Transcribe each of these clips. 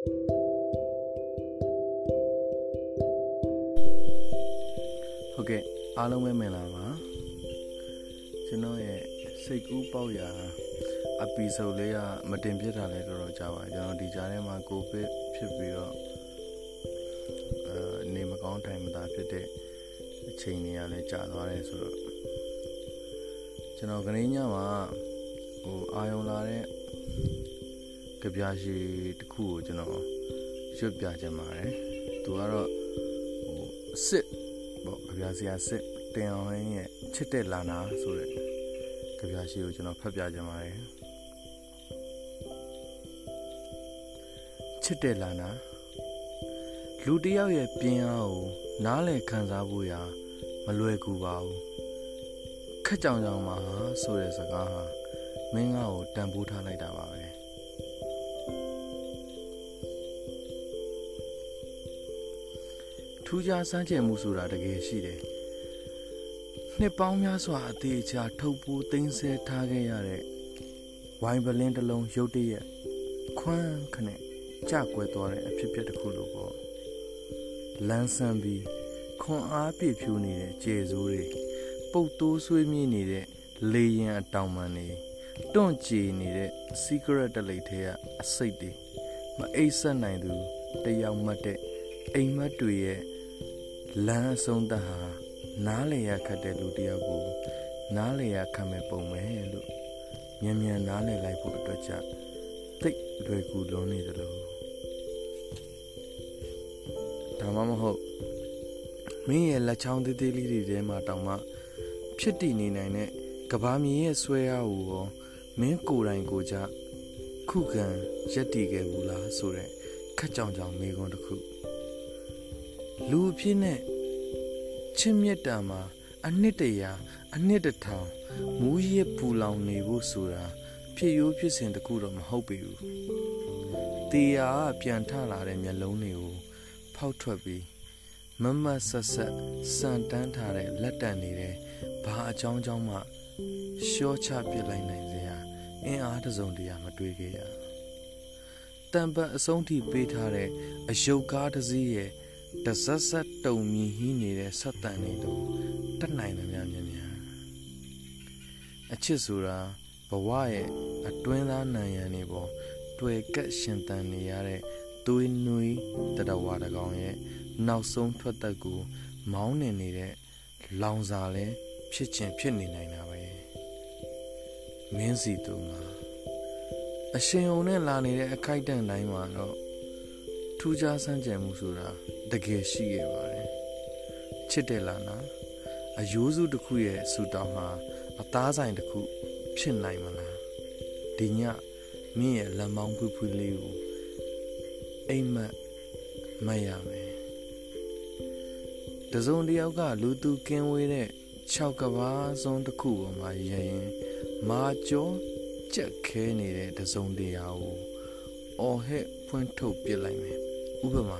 ဟုတ်ကဲ့အားလုံးပဲမင်္ဂလာပါကျွန်တော်ရဲ့စိတ်ကူးပေါက်ရာအပီဆိုဒ်လေးကမတင်ပြတာလည်းတော်တော်ကြာပါကျွန်တော်ဒီကြားထဲမှာကိုဗစ်ဖြစ်ပြီးတော့အဲနေမကောင်းတိုင်မသာဖြစ်တဲ့အချိန်တွေကလည်းကြာသွားတယ်ဆိုတော့ကျွန်တော်ကနေညမှာဟိုအာယုံလာတဲ့ ကြပြာရှိတစ်ခုကိုကျွန်တော်ရွတ်ပြချင်ပါတယ်သူကတော့ဟိုစစ်ပေါ့ကြပြာစီယာစစ်တင်အောင်ရဲ့ချစ်တဲ့လာနာဆိုတဲ့ကြပြာရှိကိုကျွန်တော်ဖတ်ပြချင်ပါတယ်ချစ်တဲ့လာနာလူတယောက်ရဲ့ပြင်းအားကိုနားလည်ခံစားဖို့ရာမလွယ်ကူပါဘူးခက်ကြောင်ကြောင်မှာဆိုတဲ့စကားဟာမင်းငါ့ကိုတန်ဖိုးထားလိုက်တာပါ ထူးခြားစမ်းကြယ်မှုဆိုတာတကယ်ရှိတယ်နှစ်ပေါင်းများစွာအသေးချာထုတ်ပိုးသိမ်းဆဲထားခဲ့ရတဲ့ဝိုင်ပလင်းတစ်လုံးရုတ်တရက်ခွန်းခနဲ့ကြကွယ်သွားတဲ့အဖြစ်အပျက်တစ်ခုလိုပေါ့လန်းဆန်းပြီးခွန်အားပြည့်ဖြူနေတဲ့ကျေစိုးတွေပုတ်တိုးဆွေးမြေ့နေတဲ့လေရင်အတောင်ပံတွေတွန့်ကြည်နေတဲ့ secret တလိပ်ထဲကအစိတ်တွေမအိပ်ဆက်နိုင်သူတယောက်မှတ်တဲ့အိမ်မက်တွေရဲ့ လမ်းအဆုံးသတ်ဟာနားလေရခတ်တဲ့လူတယောက်ကိုနားလေရခတ်မဲ့ပုံပဲလို့မြန်မြန်နားလေလိုက်ဖို့အတွက်ကြသိလွယ်ကူလွန်နေတယ်လို့ဒါမှမဟုတ်မင်းရဲ့လက်ချောင်းသေးသေးလေးတွေထဲမှာတောင်မှဖြစ်တည်နေနိုင်တဲ့ကဘာမြေရဲ့ဆွဲအားကိုရောမင်းကိုယ်တိုင်ကိုကြခုခံရက်တည်ခဲ့ဘူးလားဆိုတဲ့ခက်ကြောင်ကြောင်မိကွန်းတစ်ခု လူအဖြစ်နဲ့ချစ်မြတ်တာမှာအနှစ်တရာအနှစ်တထောင်မူရစ်ပူလောင်နေဖို့ဆိုတာဖြစ်ရိုးဖြစ်စဉ်တခုတော့မဟုတ်ပေဘူးတေယာကပြန်ထလာတဲ့မျက်လုံးတွေကိုဖောက်ထွက်ပြီးမမတ်ဆက်ဆက်စံတန်းထားတဲ့လက်တံနေတဲ့ဘာအကြောင်းကြောင့်မှရှော့ချပစ်လိုက်နိုင်စရာအင်အားတစုံတရာမတွေ့ခဲ့ရတံပတ်အဆုံးထိပေးထားတဲ့အယုတ်ကားတစ်စီးရဲ့ တဆတ်ဆတ်တုံမြည်ဟင်းနေတဲ့ဆက်တန်တွေတို့တက်နိုင်သမျှမြန်မြန်အချစ်ဆိုတာဘဝရဲ့အတွင်းသားနံရံတွေပေါ်တွေ့ကက်ရှင်တန်နေရတဲ့သွေးနွေးတတဝါတကောင်ရဲ့နောက်ဆုံးထွက်သက်ကိုမောင်းနေနေတဲ့လောင်စာလဲဖြစ်ချင်းဖြစ်နေနိုင်တာပဲမင်းစီသူမှာအရှင်ုံနဲ့လာနေတဲ့အခိုက်တန့်တိုင်းမှာတော့ ထူးခြားစမ်းကြံမှုဆိုတာတကယ်ရှိခဲ့ပါတယ်ချစ်တယ်လားနာအယိုးစုတစ်ခုရဲ့ဆူတောင်းဟာအသားဆိုင်တစ်ခုဖြစ်နိုင်မလားဒီညမင်းရဲ့လက်မောင်းဖွေးဖွေးလေးကိုအိမ်မက်မတ်ရမယ်တစုံတယောက်ကလူသူကင်းဝေးတဲ့6ကဘာစုံတစ်ခုပေါ်မှာရရင်မာကျော်ကြက်ခဲနေတဲ့တစုံတရာကိုအော်ဟဲ့ဖွင့်ထုတ်ပစ်လိုက်မယ် ဥပမာ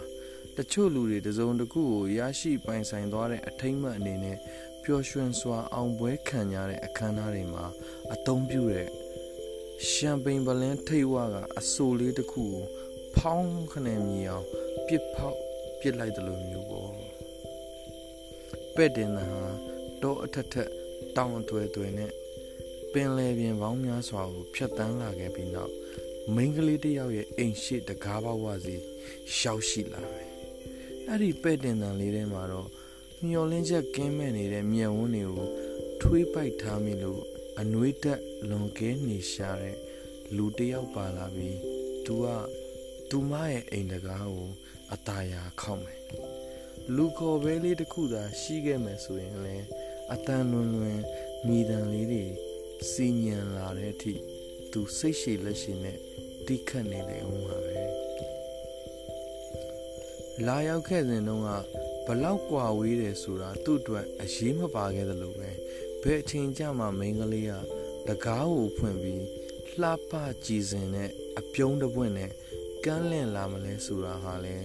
တချို့လူတွေတစုံတစ်ခုကိုရရှိပိုင်ဆိုင်သွားတဲ့အထိမ့်မှတ်အနေနဲ့ပျော်ရွှင်စွာအောင်ပွဲခံရတဲ့အခမ်းအနားတွေမှာအသုံးပြုတဲ့ရှမ်ပိန်ပလင်းထိတ်ဝါကအဆိုလေးတစ်ခုကိုဖောင်းခနဲ့မြည်အောင်ပြစ်ဖောက်ပြစ်လိုက်တယ်လို့မျိုးပေါ့ပဲ့တင်တာဟာတော့အထက်ထက်တောင်အသွဲသွဲနဲ့ပင်လယ်ပြင်ပေါင်းများစွာကိုဖြတ်တန်းလာခဲ့ပြီးနောက် မိန်းကလေးတစ်ယောက်ရဲ့အိမ်ရှိတကားပေါက်ဝစီရှောက်ရှိလာတယ်အဲ့ဒီပဲ့တင်တန်လေးထဲမှာတော့မျောလင်းချက်ကင်းမဲ့နေတဲ့မြက်ဝန်းတွေကိုထွေးပိုက်ထားမိလို့အနှွေးတက်လွန်ကဲနေရှာတဲ့လူတယောက်ပါလာပြီးသူကသူမရဲ့အိမ်တကားကိုအตาယာခောက်မယ်လူခေါ်ပဲလေးတစ်ခုသာရှိခဲ့မယ်ဆိုရင်လည်းအတန်လွန်လွန်မိတန်လေးတွေစီညံလာတဲ့အထိသူစိတ်ရှိလက်ရှိနဲ့ တိခတ်နေလေဦးမှာပဲလာရောက်ခဲ့စဉ်တုန်းကဘလောက်กว่าဝေးတယ်ဆိုတာသူ့အတွက်အရေးမပါခဲ့သလိုပဲဘယ်အချိန်ကြမှာမိန်းကလေးကတကားကိုဖွင့်ပြီးလှပကြည်စင်တဲ့အပြုံးတပွင့်နဲ့ကန်းလန့်လာမလဲဆိုတာဟာလေ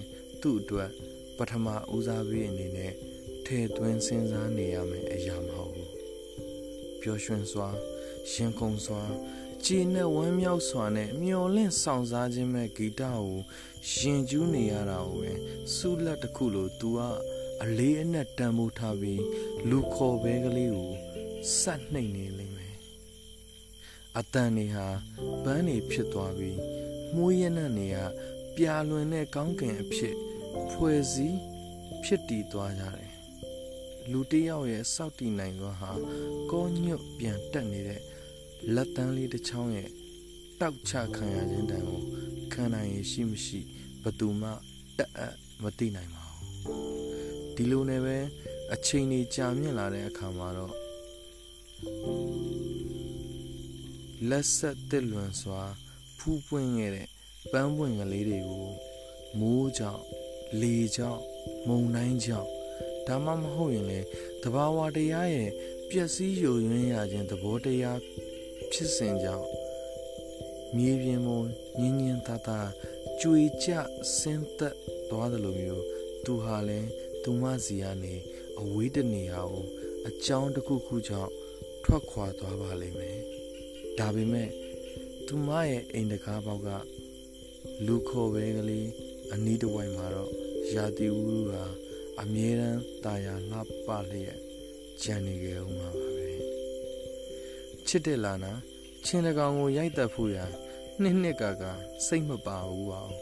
သူ့အတွက်ပထမဦးစားပေးအနေနဲ့ထဲသွင်းစဉ်းစားနေရမယ်အရာမဟုတ်ဘူးပျော်ရွှင်စွာရင်ခုန်စွာ ချကျေနပ်ဝမ်းမြောက်စွာနဲ့မျော်လင့်ဆောင်စားခြင်းမဲ့ဂီတကိုရှင်ကျူးနေရတာကိုပဲစူးလက်တစ်ခုလို तू ကအလေးအနက်တန်ဖိုးထားပြီးလူခေါ်ဘဲကလေးကိုစက်နှိမ်နေလိမ့်မယ်အတန်နေဟာပန်းနေဖြစ်သွားပြီးမှုရနက်နေကပြာလွင်တဲ့ကောင်းကင်အဖြစ်ဖွဲ့စည်းဖြစ်တည်သွားကြတယ်လူတယောက်ရဲ့စောက်တည်နိုင်စွာဟာကောညွတ်ပြန်တက်နေတဲ့ လက်တန်းလေးတစ်ချောင်းရဲ့တောက်ချခံရခြင်းတန်ကိုခံနိုင်ရရှိမရှိဘသူမှတက်အပ်မသိနိုင်ပါဘူးဒီလိုနဲ့ပဲအချိန်ကြီးကြာမြင့်လာတဲ့အခါမှာတော့လက်ဆက်တက်လွန်စွာဖူးပွင့်ခဲ့တဲ့ပန်းပွင့်ကလေးတွေကိုမိုးကြောင့်လေကြောင့်မုန်တိုင်းကြောင့်ဒါမှမဟုတ်ရင်လေတဘာဝတရားရဲ့ပျက်စီးယိုယွင်းရခြင်းသဘောတရား ဖြစ်စဉ်ကြောင့်မြေပြင်ပေါ်ညင်ညင်သာသာကြွေကြဆင်းသက်သွားတယ်လို့မျိုးသူဟာလည်းသူမစီကနေအဝေးတနေရာကိုအကြောင်းတစ်ခုခုကြောင့်ထွက်ခွာသွားပါလိမ့်မယ်ဒါပေမဲ့သူမရဲ့အိမ်တကားပေါက်ကလူခေါ်ပဲကလေးအနီးတစ်ဝိုက်မှာတော့ရာသီဥတုဟာအမြဲတမ်းတာယာလှပလျက်ကြံနေကြအောင်ပါပဲချ စ်တဲ့လာနာချင်းတကောင်ကိုရိုက်တက်ဖို့ရာနှစ်နှစ်ကာကာစိတ်မပါဘူးပါဘူး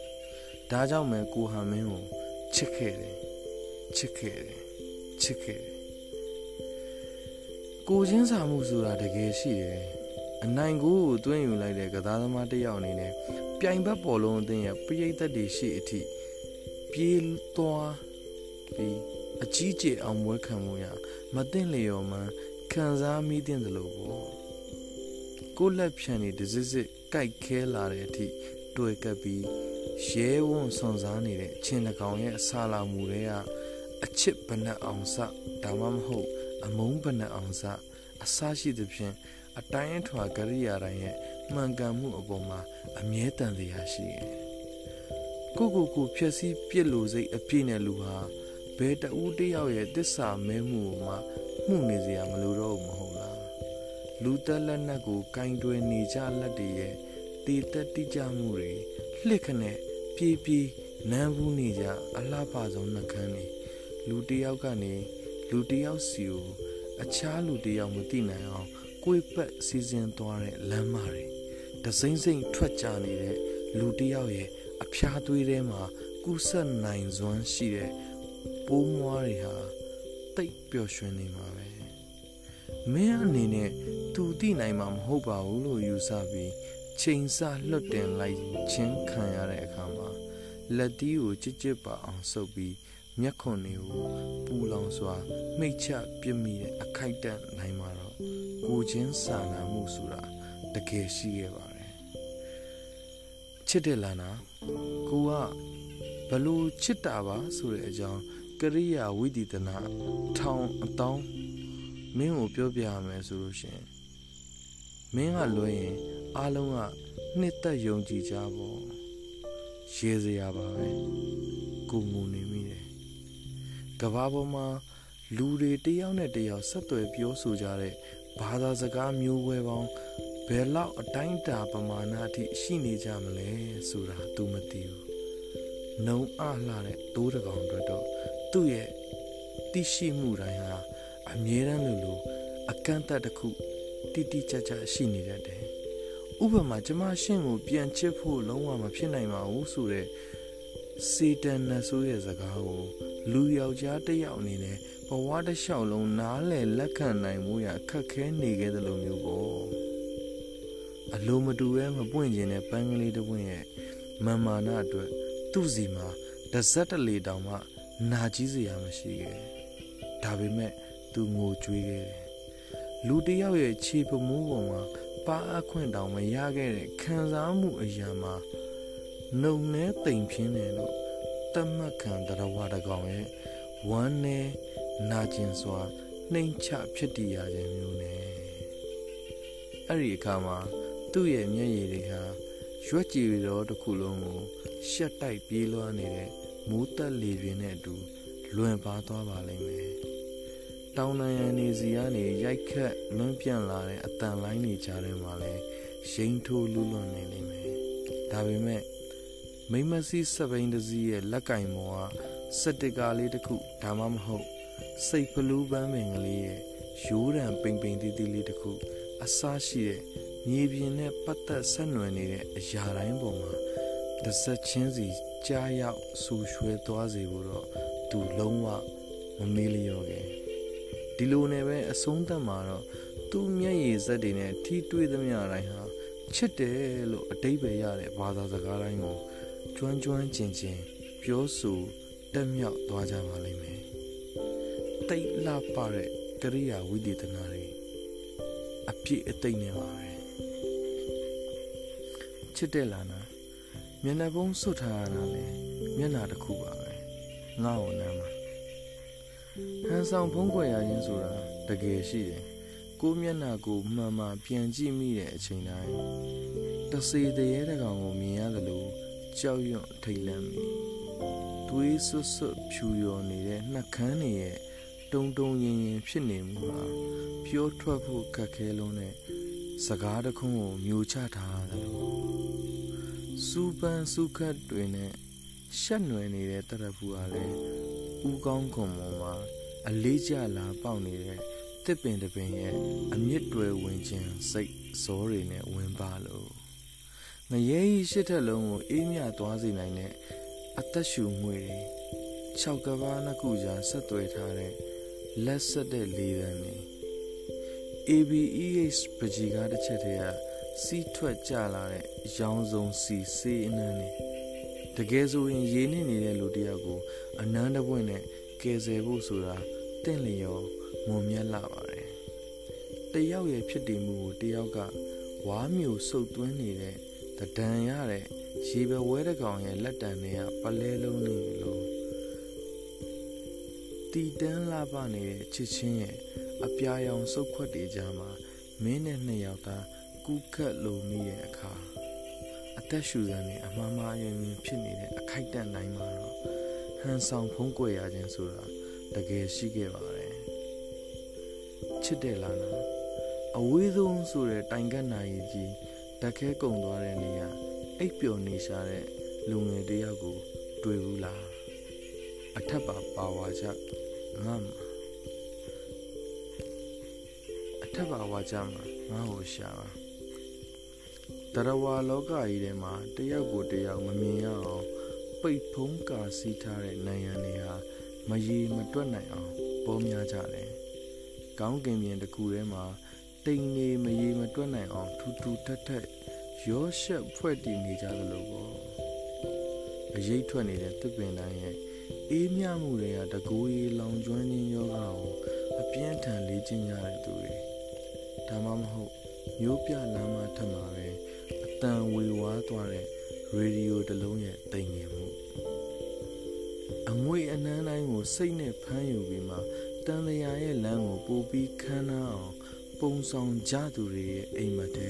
ဒါကြောင့်မဲကိုဟာမင်းကိုချစ်ခဲ့တယ်ချစ်ခဲ့တယ်ချစ်ခဲ့တယ်ကိုချင်းစာမှုဆိုတာတကယ်ရှိတယ်အနိုင်ကိုကိုတွင်းယူလိုက်တဲ့ကစားသမားတစ်ယောက်အနေနဲ့ပြိုင်ဘက်ပေါ်လုံးအသင်းရဲ့ပရိသတ်တွေရှိအထိပြေးသွားပြီးအကြီးကျယ်အောင်မွေးခံမှုရမသိလျော်မှခံစားမိတဲ့သလိုပေါ့ ကိုလက်ဖြန်နေဒစစ်စစ်ကြိုက်ခဲလာတဲ့အထိတွေ့ကပ်ပြီးရဲဝံ့စွန်စားနေတဲ့အချင်းတကောင်ရဲ့အစာလာမှုတွေကအချစ်ဗနက်အောင်စဒါမှမဟုတ် အမုန်းဗနက်အောင်စအစရှိသဖြင့်အတိုင်းအထွာကရိယာတိုင်းရဲ့မှန်ကန်မှုအပေါ်မှာအမြဲတမ်းတရားရှိတယ်။ကိုကိုကိုဖြည့်ဆည်းပြစ်လို့စိတ်အပြည့်နဲ့လူဟာဘယ်တဦးတယောက်ရဲ့တစ္ဆာမဲမှုကိုမှမှုနေစရာမလိုတော့ဘူးမဟုတ် လား။လူတက်လက်နက်ကိုကင်တွယ်နေကြလက်တွေရဲ့တည်တက်တိကျမှုတွေလှစ်ခနဲ့ပြေးပြေးနမ်းဘူးနေကြအလှပဆုံးနှကန်းနေလူတယောက်ကနေလူတယောက်စီကိုအခြားလူတယောက်မသိနိုင်အောင်ကိုယ်ပတ်စီစဉ်သွားတဲ့လမ်းမတွေဒစိမ့်စိမ့်ထွက်ကြနေတဲ့လူတယောက်ရဲ့အဖျားသွေးထဲမှာကူးဆက်နိုင်စွမ်းရှိတဲ့ပိုးမွားတွေဟာတိတ်ပျော်ရွှင်နေမှာပဲမင်းအနေနဲ့ သူသိနိုင်မှာမဟုတ်ပါဘူးလို့ယူဆပြီးချိန်ဆလွတ်တင်လိုက်ခြင်းခံရတဲ့အခါမှာလက်တီးကိုကြစ်ကြစ်ပါအောင်ဆုပ်ပြီးမျက်ခွန်တွေကိုပူလောင်စွာမိတ်ချပြစ်မိတဲ့အခိုက်အတန့်နိုင်မှာတော့ကိုချင်းစာနာမှုဆိုတာတကယ်ရှိခဲ့ပါတယ်ချစ်တဲ့လန္နာကိုကဘလို့ချစ်တာပါဆိုတဲ့အကြောင်းကရိယာဝိသီတနာထောင်အတောင်းမင်းကိုပြောပြရမယ်ဆိုလို့ရှင် မင်းကလွှဲရင်အားလုံးကနှစ်သက်ယုံကြည်ကြပေါ့ရေစရာပါပဲကိုငုံနေမိတယ်ကဘာပေါ်မှာလူတွေတယောက်နဲ့တယောက်ဆက်သွယ်ပြောဆိုကြတဲ့ဘာသာစကားမျိုးဝဲပေါင်းဘယ်လောက်အတိုင်းတာပမာဏအထိရှိနေကြမလဲဆိုတာ तू မသိဘူး။နှုံအလှတဲ့တိုးတကောင်အတွက်တော့သူ့ရဲ့သိရှိမှုတိုင်းဟာအမြဲတမ်းလိုလိုအကန့်အသတ်တစ်ခု တိတိကျကျရှိနေတတ်တယ်။ဥပမာကျမရှင့်ကိုပြန်ချစ်ဖို့လုံးဝမဖြစ်နိုင်ပါဘူးဆိုတဲ့စေတန်နဆိုးရဲ့စကားကိုလူယောက်ျားတစ်ယောက်အနေနဲ့ဘဝတစ်လျှောက်လုံးနားလည်လက်ခံနိုင်မှုရခက်ခဲနေခဲ့တဲ့လိုမျိုးပေါ့အလိုမတူရဲမပွင့်ခြင်းတဲ့ပန်းကလေးတစ်ပွင့်ရဲ့မန်မာနာအတွက်သူ့စီမှာတစက်တလေတောင်မှနာကြီးစရာမရှိခဲ့ဒါပေမဲ့သူငိုကြွေးခဲ့တယ် လူတယောက်ရဲ့ခြေပမိုးပေါ်မှာပါအခွင့်တောင်မရခဲ့တဲ့ခံစားမှုအရာမှာနှုံနှဲတိမ်ဖြင်းတယ်လို့တတ်မှတ်ခံတရားဝတကောင်ရဲ့ဝမ်းနဲ့နာကျင်စွာနှိမ်ချဖြစ်တည်ရခြင်းမျိုးနဲ့အဲ့ဒီအခါမှာသူ့ရဲ့မျက်ရည်တွေဟာရွက်ကြည်တော်တစ်ခုလုံးကိုရှက်တိုက်ပြေးလွှားနေတဲ့မိုးတက်လေပြင်းနဲ့အတူလွင်ပါသွားပါလိမ့်မယ် တောင်နံရံနေစီကနေရိုက်ခတ်လွန်းပြန့်လာတဲ့အတန်လိုင်းတွေကြားထဲမှာလဲရိန်ထိုးလူလွန်နေလိမ့်မယ်ဒါပေမဲ့မိမစီးစပိန်တစည်းရဲ့လက်ကင်မောကစက်တကာလေးတစ်ခုဒါမှမဟုတ် စိတ်ဖလူးပန်းပင်ကလေးရဲ့ရိုးရံပိန်ပိန်တီးတီးလေးတစ်ခုအစားရှိတဲ့မြေပြင်နဲ့ပတ်သက်ဆက်နွယ်နေတဲ့အရာတိုင်းပေါ်မှာတစ်ဆက်ချင်းစီကြားရောက်ဆူရွှဲသွားစေဖို့တော့သူလုံးဝမမေးလျော့ခဲ့ ဒီလိုနဲ့ပဲအဆုံးသတ်မှာတော့သူ့မျက်ရည်စက်တွေနဲ့ထီးတွေ့သမျှတိုင်းဟာချစ်တယ်လို့အတိတ်ပဲရတဲ့ဘာသာစကားတိုင်းကိုကျွမ်းကျွမ်းကျင်ကျင်ပြောဆိုတက်မြောက်သွားကြပါလိမ့်မယ်တိတ်လှပတဲ့ကရိယာဝိသေသနာတွေအပြည့်အသိမ့်နေပါပဲချစ်တဲ့လာနာမျက်နှာပုံးစွတ်ထားရတာလေမျက်နှာတစ်ခုပါပဲငါ့ကိုနမ်းမှာ ဟန်ဆောင်ဖုံးကွယ်ရခြင်းဆိုတာတကယ်ရှိတယ်ကိုမျက်နှာကိုမှန်မှန်ပြန်ကြည့်မိတဲ့အချိန်တိုင်းတစေတရေတကောင်ကိုမြင်ရသလိုကြောက်ရွံ့ထိတ်လန့်မိသွေးဆွတ်ဆွတ်ဖြူရော်နေတဲ့နှက်ခမ်းတွေရဲ့တုံတုံရင်ရင်ဖြစ်နေမှုဟာပြောထွက်ဖို့ခက်ခဲလုံးနဲ့စကားတခုံးကိုမျိုးချထားတယ်လို့စူပန်စူခတ်တွေနဲ့ရှက်နွယ်နေတဲ့တရဖူဟာလည်း ဥကောင်းခွန်ပေါ်မှာအလေးကျလာပေါက်နေတဲ့တစ်ပင်တစ်ပင်ရဲ့အမြင့်တွေဝင်ခြင်းစိတ်ဇောတွေနဲ့ဝင်ပါလို့ငရဲကြီးရှစ်ထက်လုံးကိုအေးမြသွားစေနိုင်တဲ့အသက်ရှူငွေတွေ၆ကဘာနှစ်ခုကြားဆက်သွယ်ထားတဲ့လက်ဆက်တဲ့လေးတန်းတွေ ABEH ပကြီးကားတစ်ချက်တည်းကစီးထွက်ကြလာတဲ့ရောင်စုံစီစေးအနှမ်းတွေ တကယ်ဆိုရင်ရေးနေနေတဲ့လူတယောက်ကို အနမ်းတပွင့်နဲ့ကယ်ဆယ်ဖို့ဆိုတာတင့်လျော်မွန်မြတ်လာပါတယ်တယောက်ရဲ့ဖြစ်တည်မှုကိုတယောက်ကဝါမျိုးစုပ်သွင်းနေတဲ့တဒံရတဲ့ရေဘဝဲတကောင်ရဲ့လက်တံတွေကပလဲလုံးလို့လို့တီတန်းလာပနေတဲ့ချစ်ချင်းရဲ့အပြာရောင်စုပ်ခွက်တွေကြားမှာမင်းနဲ့နှစ်ယောက်သားကူးကပ်လိုမိရဲ့အခါ အသက်ရှူစံနဲ့အမှားမှားယွင်ယွင်ဖြစ်နေတဲ့အခိုက်အတန့်တိုင်းမှာတော့ဟန်ဆောင်ဖုံးကွယ်ရခြင်းဆိုတာတကယ်ရှိခဲ့ပါတယ်ချစ်တယ်လားနော်အဝေးဆုံးဆိုတဲ့တိုင်ကတ်နာရီကြီးဓာတ်ခဲကုံသွားတဲ့နေရာအိပ်ပျော်နေရှာတဲ့လူငယ်တယောက်ကို တွေ့ဘူးလားအထက်ပါပါဝါချငါမှာအထက်ပါဝါချမှာငါ့ကိုရှာပါ တရဝါလောကကြီးထဲမှာတယောက်ကိုတယောက်မမြင်ရအောင်ပိတ်ဖုံးကာစီးထားတဲ့နိုင်ရန်တွေဟာမရေမတွက်နိုင်အောင်ပေါ်များကြတယ်။ကောင်းကင်ပြင်တစ်ခုထဲမှာတိမ်နေမရေမတွက်နိုင်အောင်ထူထူထက်ထက်ရောရှက်ဖွဲ့တည်နေကြသလိုပေါ့။အရေးထွက်နေတဲ့တစ်ပင်တိုင်းရဲ့အေးမြမှုတွေကတကူရီလောင်ကျွမ်းခြင်းယောဂကိုအပြင်းထန်လေ့ကျင့်ကြတဲ့သူတွေဒါမှမဟုတ်မျိုးပြလမ်းမထက်မှာပဲအ တန်ဝေဝါးသွားတဲ့ရေဒီယိုတစ်လုံးရဲ့တိမ်ငင်မှုအငွေအနှမ်းတိုင်းကိုစိတ်နဲ့ဖမ်းယူပြီးမှတန်လျာရဲ့လမ်းကိုပို့ပြီးခမ်းနားအောင်ပုံဆောင်ကြသူတွေရဲ့အိမ်မက်ထဲ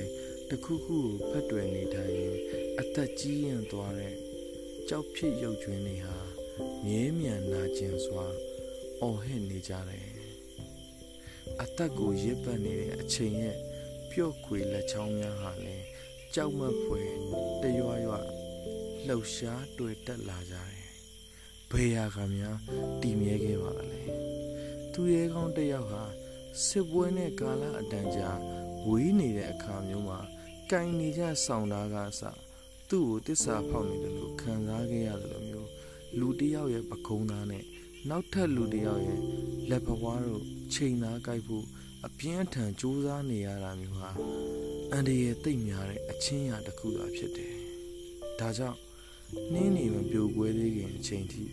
တခုခုကိုဖတ်တွယ်နေထိုင်ရင်အသက်ကြီးရင်သွားတဲ့ကြောက်ဖြစ်ရုပ်ကျွင်းတွေဟာမြဲမြံနာကျင်စွာအော်ဟစ်နေကြတယ်အသက်ကိုရစ်ပတ်နေတဲ့အချိန်ရဲ့ပျော့ခွေလက်ချောင်းများဟာလည်း ကြောက်မက်ဖွယ်တရွရွလှုပ်ရှားတွေ့တက်လာကြတယ်။ဘေးရာကများတည်မြဲခဲ့ပါလေ။သူရဲကောင်းတယောက်ဟာစစ်ပွဲနဲ့ကာလအတန်ကြာဝေးနေတဲ့အခါမျိုးမှာကင်နေကြဆောင်တာကအစသူ့ကိုတစ္ဆာဖောက်နေတယ်လို့ခံစားခဲ့ရတယ်လို့မျိုးလူတယောက်ရဲ့ပကုံးသားနဲ့နောက်ထပ်လူတယောက်ရဲ့လက်ဖွားတို့ချိန်သားကြိုက်ဖို့အပြင်းအထန်ကြိုးစားနေရတာမျိုးဟာ အန်ဒီရဲ့တိတ်များတဲ့အချင်းရာတစ်ခုသာဖြစ်တယ်။ဒါကြောင့်နှင်းနေမပြိုကွဲသေးခင်အချိန်ထိ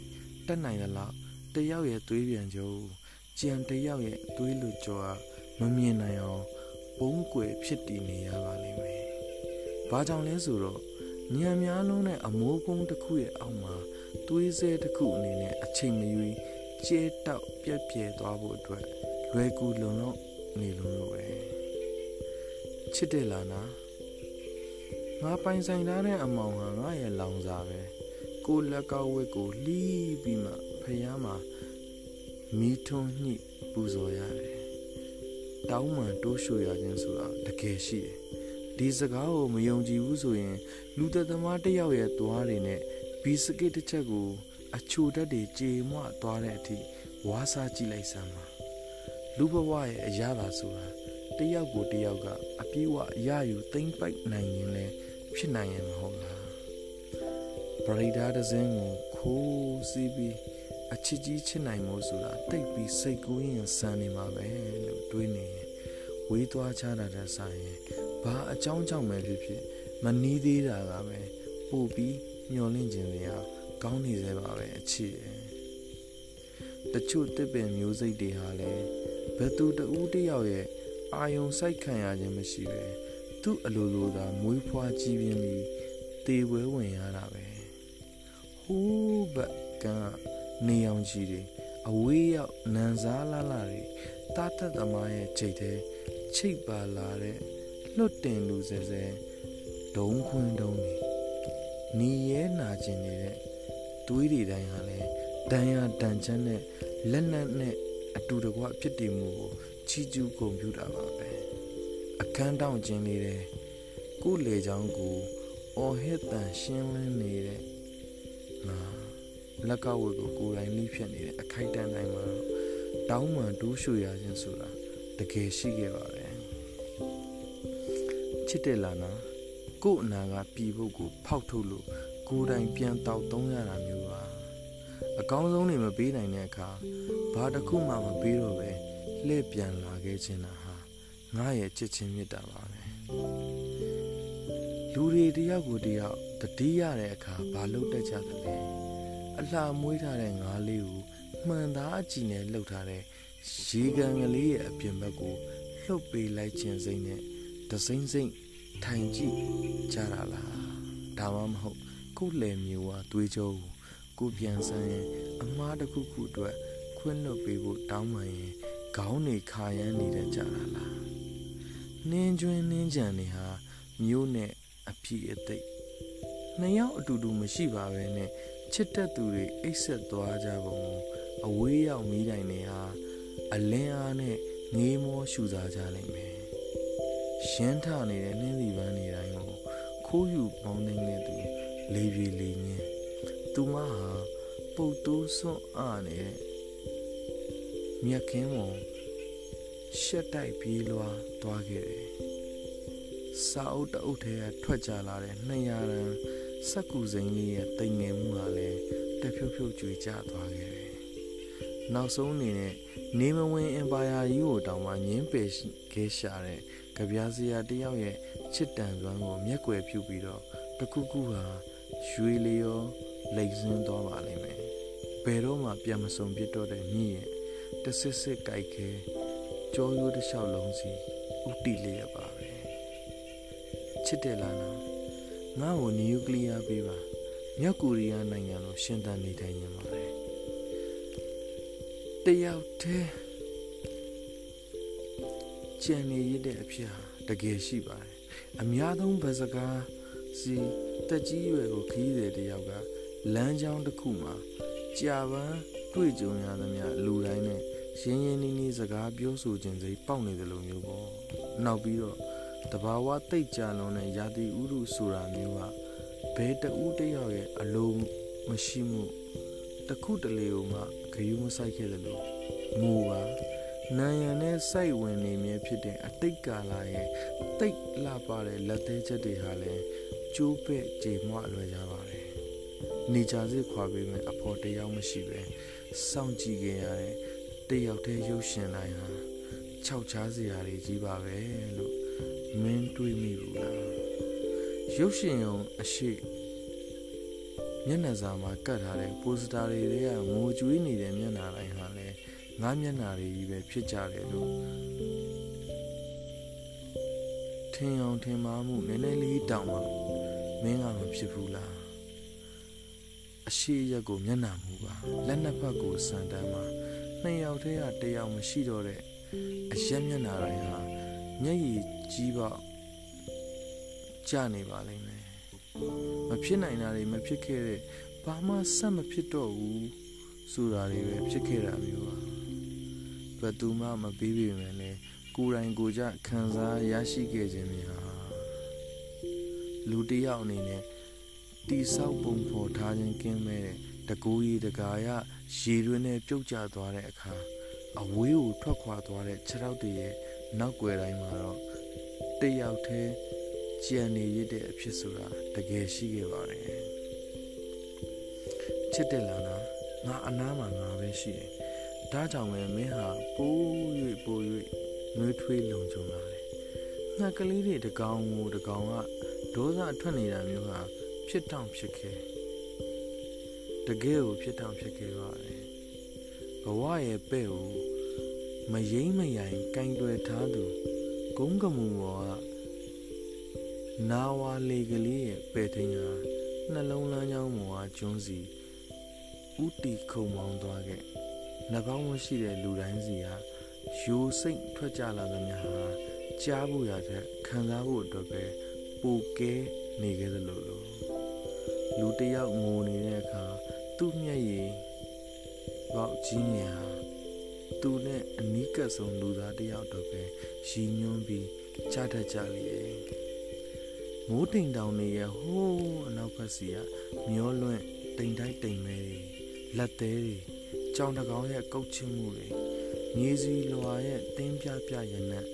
တက်နိုင်တယ်လို့တယောက်ရဲ့သွေးပြန်ကြိုးကြံတယောက်ရဲ့သွေးလွကြောမမြင်နိုင်အောင်ပုံးကွယ်ဖြစ်တည်နေရပါလိမ့်မယ်။ဘာကြောင့်လဲဆိုတော့ညံများလုံးနဲ့အမိုးကုန်းတစ်ခုရဲ့အောက်မှာသွေးစဲတစ်ခုအနေနဲ့အချိန်မရွေးကျဲတောက်ပြက်ပြဲသွားဖို့အတွက်လွယ်ကူလုံလောက်နေလို့လို့ပဲ ချစ်တယ်လားနာငါပိုင်ဆိုင်ထားတဲ့အမောင်ဟာငါရဲ့လောင်စာပဲကိုလက်ကောက်ဝက်ကိုလှီးပြီးမှဖျားမှာမီးထွန်းညှိပူဇော်ရတယ်တောင်းမှန်တိုးရှို့ရခြင်းဆိုတာတကယ်ရှိတယ်တဒီစကားကိုမယုံကြည်ဘူးဆိုရင် လူသက်သမားတစ်ယောက်ရဲ့သွားတွေနဲ့ဘီစကစ်တစ်ချက်ကို အချိုတက်တွေကြေမွသွားတဲ့အထိဝါစားကြည့်လိုက်စမ်းပါလူဘဝရဲ့အရာသာဆိုတာ တယောက်ကိုတယောက်ကအပြေးဝရယူသိမ့်ပိုက်နိုင်ရင်လည်းဖြစ်နိုင်ရင်မဟုတ်လားပရိဒါဒဇင်းကိုခိုးစီးပြီးအချစ်ကြီးချစ်နိုင်မို့ဆိုတာတိတ်ပြီးစိတ်ကူးရင်စံနေမှာပဲလို့တွေးနေရင်ဝေးသွားချတာတဲ့ဆိုင်ရင်ဘာအကြောင်းကြောင့်ပဲဖြစ်ဖြစ်မနီးသေးတာကပဲပို့ပြီးမျောလင့်ခြင်းတွေဟာကောင်းနေသေးပါပဲအချစ်တချို့တစ်ပင်မျိုးစိတ်တွေဟာလည်းဘယ်သူတဦးတယောက်ရဲ့ အာယုံစိုက်ခံရခြင်းမရှိပဲသူ့အလိုလိုသာမွေးဖွားကြည်ပြင်းပြီးတေဝဲဝင်ရတာပဲဟိုးဘက်ကနေအောင်ကြီးတွေအဝေးရောက်နန်စားလာလာတွေတားတက်သမားရဲ့ခြေထဲချိတ်ပါလာတဲ့လွတ်တင်လူစဲစဲဒုံခွင်းတုံးနေနီရဲနာကျင်နေတဲ့တွေးတွေတိုင်းဟာလဲဒဏ်ရာဒဏ်ချမ်းနဲ့လက်နက်နဲ့အတူတကွဖြစ်တည်မှုကို ချီးကျူးဂုဏ်ပြုတာပါပဲအခန်းတောင်းခြင်းလေးတဲ့ကိုလေချောင်းကိုအော်ဟစ်တန်ရှင်းလင်းနေတဲ့ငါလက်ကဝတ်ကိုကိုယ်တိုင်လိဖြစ်နေတဲ့အခိုက်အတန့်တိုင်းမှာတောင်းမှန်တိုးရွှေရခြင်းဆိုတာတကယ်ရှိခဲ့ပါတယ်ချစ်တယ်လာနာကို့အနာကပြည်ဖို့ကို ဖောက်ထုတ်လို့ကိုယ်တိုင်ပြန်တောက်သုံးရတာမျိုးပါအကောင်းဆုံးနေမပေးနိုင်တဲ့အခါဘာတစ်ခုမှမပေးတော့ပဲ လှည့်ပြန်လာခဲ့ခြင်းတာဟာငါရဲ့ချစ်ချင်းမြတ်တာပါပဲလူတွေတယောက်ကိုတယောက်တတိရတဲ့အခါဘာလုပ်တတ်ကြသလဲအလှမွေးထားတဲ့ငါးလေးကိုမှန်သားအကြည့်နဲ့လှုပ်ထားတဲ့ရေကန်ကလေးရဲ့အပြင်ဘက်ကိုလှုပ်ပေးလိုက်ခြင်းစိမ့်နဲ့တစိမ့်စိမ့်ထိုင်ကြည့်ကြတာလားဒါမှမဟုတ်ကိုယ်လယ်မျိုးဝသွေးကြောကိုကိုပြန်ဆန်းရင်အမားတစ်ခုခုအတွက်ခွင့်လွတ်ပေးဖို့တောင်းပန်ရင် ခေါင်းနေခါရမ်းနေတဲ့ကြတာလားနင်းကျွင်းနင်းကြံနေဟာမျိုးနဲ့အဖြစ်အသိနှစ်ယောက်အတူတူမရှိပါပဲနဲ့ချစ်တဲ့သူတွေအိတ်ဆက်သွားကြပုံအဝေးရောက်မိတိုင်တွေဟာအလင်းအားနဲ့ငေးမောရှူစားကြလိမ့်မယ်ရှင်းထနေတဲ့နှင်းစီပန်းနေတိုင်းကိုခိုးယူပေါင်းနေတဲ့သူလေးပြေလေးညင်းသူမဟာပုတ်တိုးစွန့်အားနေတဲ့ မြက်ခင်းပေါ်ရှက်တိုက်ပြေးလွားသွားခဲ့တယ်စာအုပ်တအုပ်ထဲကထွက်ကြလာတဲ့200ရန်စက်ကူစိမ်းလေးရဲ့တိမ်ငယ်မှုဟာလည်းတဖြုတ်ဖြုတ်ကြွေကျသွားခဲ့တယ်။နောက်ဆုံးအနေနဲ့နေမဝင်အင်ပါယာကြီးကိုတောင်မှညင်းပယ်ခဲ့ရှာတဲ့ကြပြားစရာတယောက်ရဲ့ချစ်တန်စွမ်းကိုမျက်ွယ်ပြုပြီးတော့တခုခုဟာရွှေလျောလိမ့်စင်းသွားပါလိမ့်မယ်။ဘယ်တော့မှပြန်မစုံပြစ်တော့တဲ့မြင့်ရဲ့ တဆစ်စစ်ကြိုက်ခဲကြောရိုးတစ်လျှောက်လုံးစီဥတီလျက်ပါပဲ။ချစ်တယ်လားနော်ငါ့ကိုနျူကလ িয়ার ပေးပါမြောက်ကိုရီးယားနိုင်ငံလိုရှင်သန်နေထိုင်နေပါတယ်တယောက်တည်းကြံနေရတဲ့အဖြစ်ဟာတကယ်ရှိပါတယ်အများဆုံးဗစကားစီတက်ကြီးရွယ်ကိုခီးတဲ့တယောက်ကလမ်းကြောင်းတစ်ခုမှာကြာပန်းတွေ့ကြုံရသမျှလူတိုင်းနဲ့ ရင်းရင်းနှီးနှီးစကားပြောဆိုခြင်းစိပေါက်နေတယ်လို့မျိုးပေါ့နောက်ပြီးတော့တဘာဝတိတ်ကြလွန်တဲ့ရာသီဥတုဆိုတာမျိုးကဘယ်တဦးတယောက်ရဲ့အလုံးမရှိမှုတခုတလေကိုမှဂယုမဆိုင်ခဲ့တယ်လို့ငိုပါနံရံနဲ့စိုက်ဝင်နေမြဲဖြစ်တဲ့အတိတ်ကာလရဲ့တိတ်လှပတဲ့လက်သေးချက်တွေဟာလည်းကျိုးပဲ့ကြေမွအလွယ်ကြပါတယ်နေကြစစ်ခွာပေးမယ်အဖို့တယောက်မရှိပဲစောင့်ကြည့်ခဲ့ရတဲ့ တယောက်တည်းရုပ်ရှင်တိုင်းဟာခြောက်ချားစရာတွေကြီးပါပဲလို့မင်းတွေးမိဘူးလားရုပ်ရှင်ရုံအရှိမျက်နှာစာမှာကတ်ထားတဲ့ပိုစတာတွေကငိုကြွေးနေတဲ့မျက်နှာတိုင်းဟာလည်းငါးမျက်နှာတွေကြီးပဲဖြစ်ကြတယ်လို့ထင်အောင်ထင်မှားမှုနည်းနည်းလေးတောင်မှမင်းကမဖြစ်ဘူးလားအရှိရက်ကိုမျက်နှာမူပါလက်နှစ်ဖက်ကိုစံတမ်းမှာ နှစ်ယောက်တည်းကတယောက်မရှိတော့တဲ့အရက်မျက်နှာတိုင်းဟာမျက်ရည်ကြီးပေါက်ကြနေပါလိမ့်မယ်မဖြစ်နိုင်တာတွေမဖြစ်ခဲ့တဲ့ဘာမှဆက်မဖြစ်တော့ဘူးဆိုတာတွေပဲဖြစ်ခဲ့တာမျိုးပါဘယ်သူမှမပြီးပြီမယ်လေကိုယ်တိုင်ကိုကြခံစားရရှိခဲ့ခြင်းများလူတစ်ယောက်အနေနဲ့တီဆောက်ပုံဖော်ထားခြင်းကင်းမဲ့တဲ့တကူကြီးတကာရ ရေတွင်းနဲ့ပြုတ်ကျသွားတဲ့အခါအဝေးကိုထွက်ခွာသွားတဲ့ခြေထောက်တွေရဲ့နောက်ွယ်တိုင်းမှာတော့တယောက်တည်းကြံနေရတဲ့အဖြစ်ဆိုတာတကယ်ရှိခဲ့ပါတယ်ချစ်တယ်လားနာငါအနားမှာငါပဲရှိတယ်ဒါကြောင့်ပဲမင်းဟာပိုး၍ပိုး၍နှွေးထွေးလုံခြုံလာတယ်ငါကလေးတွေတကောင်ကိုတကောင်ကဒေါသထွက်နေတာမျိုးဟာဖြစ်တောင်ဖြစ်ခဲ့ တကယ်ကိုဖြစ်တောင်ဖြစ်ခဲ့ပါတယ်ဘဝရဲ့ပဲ့ကိုမယိမ့်မယိုင်ကင်တွယ်ထားသူဂုံးကမှုဘောကနာဝါလေကလေးရဲ့ပဲ့ထင်းဟာနှလုံးလမ်းကြောင်းပေါ်ကကျွန်းစီဥတီခုံမောင်းသွားခဲ့နှပေါင်းမရှိတဲ့လူတိုင်းစီဟာယူစိတ်ထွက်ကြလာသမျှဟာကြားဖို့ရတဲ့ခံစားဖို့အတွက်ပဲပိုကဲနေခဲ့သလိုလိုလူတယောက်ငိုနေတဲ့အခါ သူ့မျက်ရည်ပေါက်ကြီးမြင်ဟာသူနဲ့အနီးကပ်ဆုံးလူသားတယောက်တော့ပဲရည်ညွှန်းပြီးကြားတတ်ကြလေမိုးတိမ်တောင်တွေရဲ့ဟိုးအနောက်ဘက်စီကမျောလွင့်တိမ်တိုက်တိမ်မဲတွေလက်သေးတွေကြောင်တကောင်ရဲ့ကုတ်ချမှုတွေမြေစီလွာရဲ့တင်းပြပြရနက်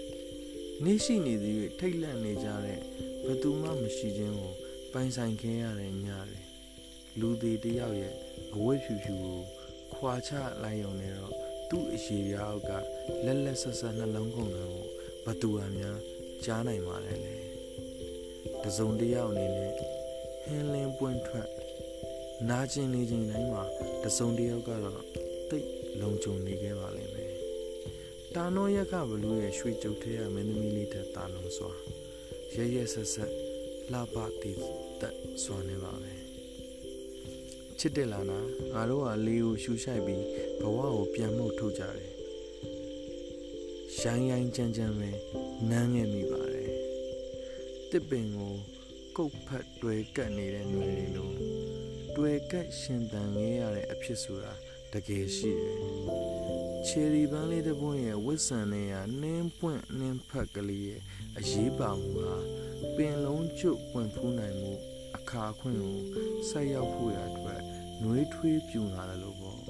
နေရှိနေသည်၍ထိတ်လန့်နေကြတဲ့ဘသူမှမရှိခြင်းကိုပိုင်ဆိုင်ခဲ့ရတဲ့ညတွေ လူသေးတယောက်ရဲ့အဝတ်ဖြူဖြူကိုခွာချလိုက်ရုံနဲ့တော့သူ့အရှိရာအောက်ကလက်လက်ဆက်ဆက်နှလုံးကုန်တယ်ကိုဘသူဟာများကြားနိုင်ပါလေလေတစုံတယောက်အနေနဲ့ဟင်းလင်းပွင့်ထွက်နာကျင်နေခြင်းတိုင်းမှာတစုံတယောက်ကတော့တိတ်လုံခြုံနေခဲ့ပါလိမ့်မယ်တာနောရက်ကဘလူးရဲ့ရွှေကြုတ်ထဲရမင်းသမီးလေးတဲ့တာလုံးစွာရဲရဲဆက်ဆက်လှပတည်သက်စွာနေပါပဲ ချစ်တယ်လားနာငါတို့ကလေးကိုရှူရှိုက်ပြီးဘဝကိုပြန်မှုတ်ထုတ်ကြတယ်ရိုင်းရိုင်းကြမ်းကြမ်းပဲနမ်းငယ်မိပါတယ်တစ်ပင်ကိုကုတ်ဖက်တွဲကပ်နေတဲ့ຫນွေတွေလိုတွဲကပ်ရှင်သန်ခဲ့ရတဲ့အဖြစ်ဆိုတာတကယ်ရှိတယ်ချယ်ရီပန်းလေးတစ်ပွင့်ရဲ့ဝစ်ဆန်နဲ့ကနင်းပွင့်နင်းဖက်ကလေးရဲ့အရေးပါမှုဟာပင်လုံးကျွတ်ပွင့်ဖူးနိုင်မှုအခါခွင့်ကိုဆက်ရောက်ဖို့ရအတွက် နှွေးထွေးပြူလာတယ်လို့ပေါ့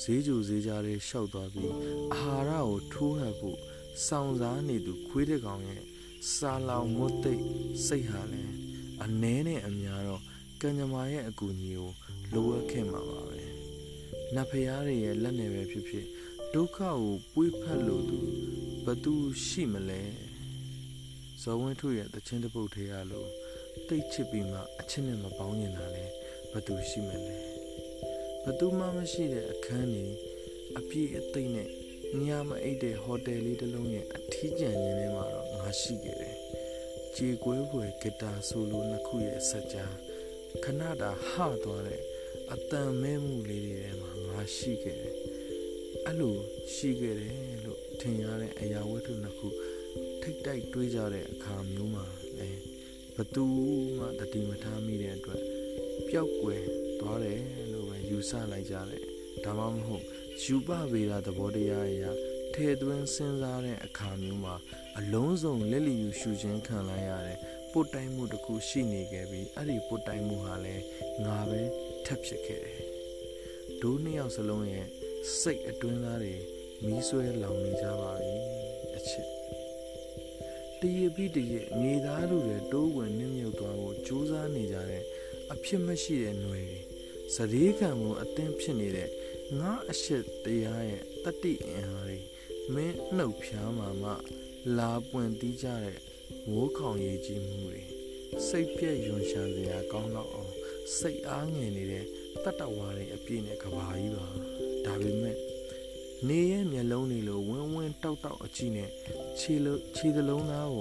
ဈေးကြိုဈေးကြားတွေရှောက်သွားပြီးအာဟာရကိုထိုးဟပ်ဖို့စောင့်စားနေသူခွေးတဲ့ကောင်ရဲ့စာလောင်မွတ်သိပ်စိတ်ဟာလဲအနှဲနဲ့အများတော့ကံကြမ္မာရဲ့အကူအညီကိုလိုအပ်ခဲ့မှာပါပဲနတ်ဖျားတွေရဲ့လက်နဲ့ပဲဖြစ်ဖြစ်ဒုက္ခကိုပွေးဖက်လို့သူဘသူရှိမလဲဇော်ဝင်းထုရဲ့တခြင်းတစ်ပုတ်သေးရလို့တိတ်ချစ်ပြီးမှအချင်းနဲ့မပေါင်းနေတာလဲ ဘသူရှိမလဲဘသူမှမရှိတဲ့အခန်းကြီးအပြည့်အသိမ့်နဲ့ညမအိတ်တဲ့ဟိုတယ်လေးတစ်လုံးရဲ့အထီးကျန်ရင်းထဲမှာတော့ငါရှိခဲ့တယ်ကြေကွဲဖွယ်ဂီတာဆိုလိုနှစ်ခုရဲ့ဆက်ကြားခဏတာဟသွားတဲ့အတန်မဲမှုလေးတွေထဲမှာငါရှိခဲ့တယ်အဲ့လိုရှိခဲ့တယ်လို့ထင်ရတဲ့အရာဝတ္ထုနှစ်ခုထိတ်တိုက်တွေးကြတဲ့အခါမျိုးမှာလေဘသူမှတတိမထားမိတဲ့အတွက် ပျောက်ကွယ်သွားတယ်လို့ပဲယူဆလိုက်ကြတယ်ဒါမှမဟုတ်ယူပဗေဒသဘောတရားအရာထဲသွင်းစဉ်းစားတဲ့အခါမျိုးမှာအလုံးစုံလက်လီယူရှူခြင်းခံလိုက်ရတဲ့ပုတ်တိုင်းမှုတစ်ခုရှိနေခဲ့ပြီးအဲ့ဒီပုတ်တိုင်းမှုဟာလည်းငါပဲထပ်ဖြစ်ခဲ့တယ်ဒိုးနှစ်ယောက်စလုံးရဲ့စိတ်အတွင်းသားတွေမီးဆွဲလောင်နေကြပါပြီအချစ်တရပြီးတရမြေသားလူတွေတိုးဝင်နှင်းမြုပ်သွားဖို့ကြိုးစားနေကြတဲ့အ ဖြစ်မရှိတဲ့ຫນွေတွေစရေခံမှုအသင်းဖြစ်နေတဲ့ငါအရှက်တရားရဲ့တတိအင်ဟာတွေမင်းနှုတ်ဖြားမှာမှလာပွင့်တီးကြတဲ့မိုးခေါင်ရည်ကြီးမှုတွေစိတ်ပြည့်ယွန်ရှာစရာကောင်းတော့အောင်စိတ်အားငယ်နေတဲ့တတ္တဝါတွေအပြည့်နဲ့ကဘာကြီးပါဒါပေမဲ့နေရဲ့မျက်လုံးတွေလိုဝင်းဝင်းတောက်တောက်အကြည့်နဲ့ခြေလိုခြေသလုံးသားက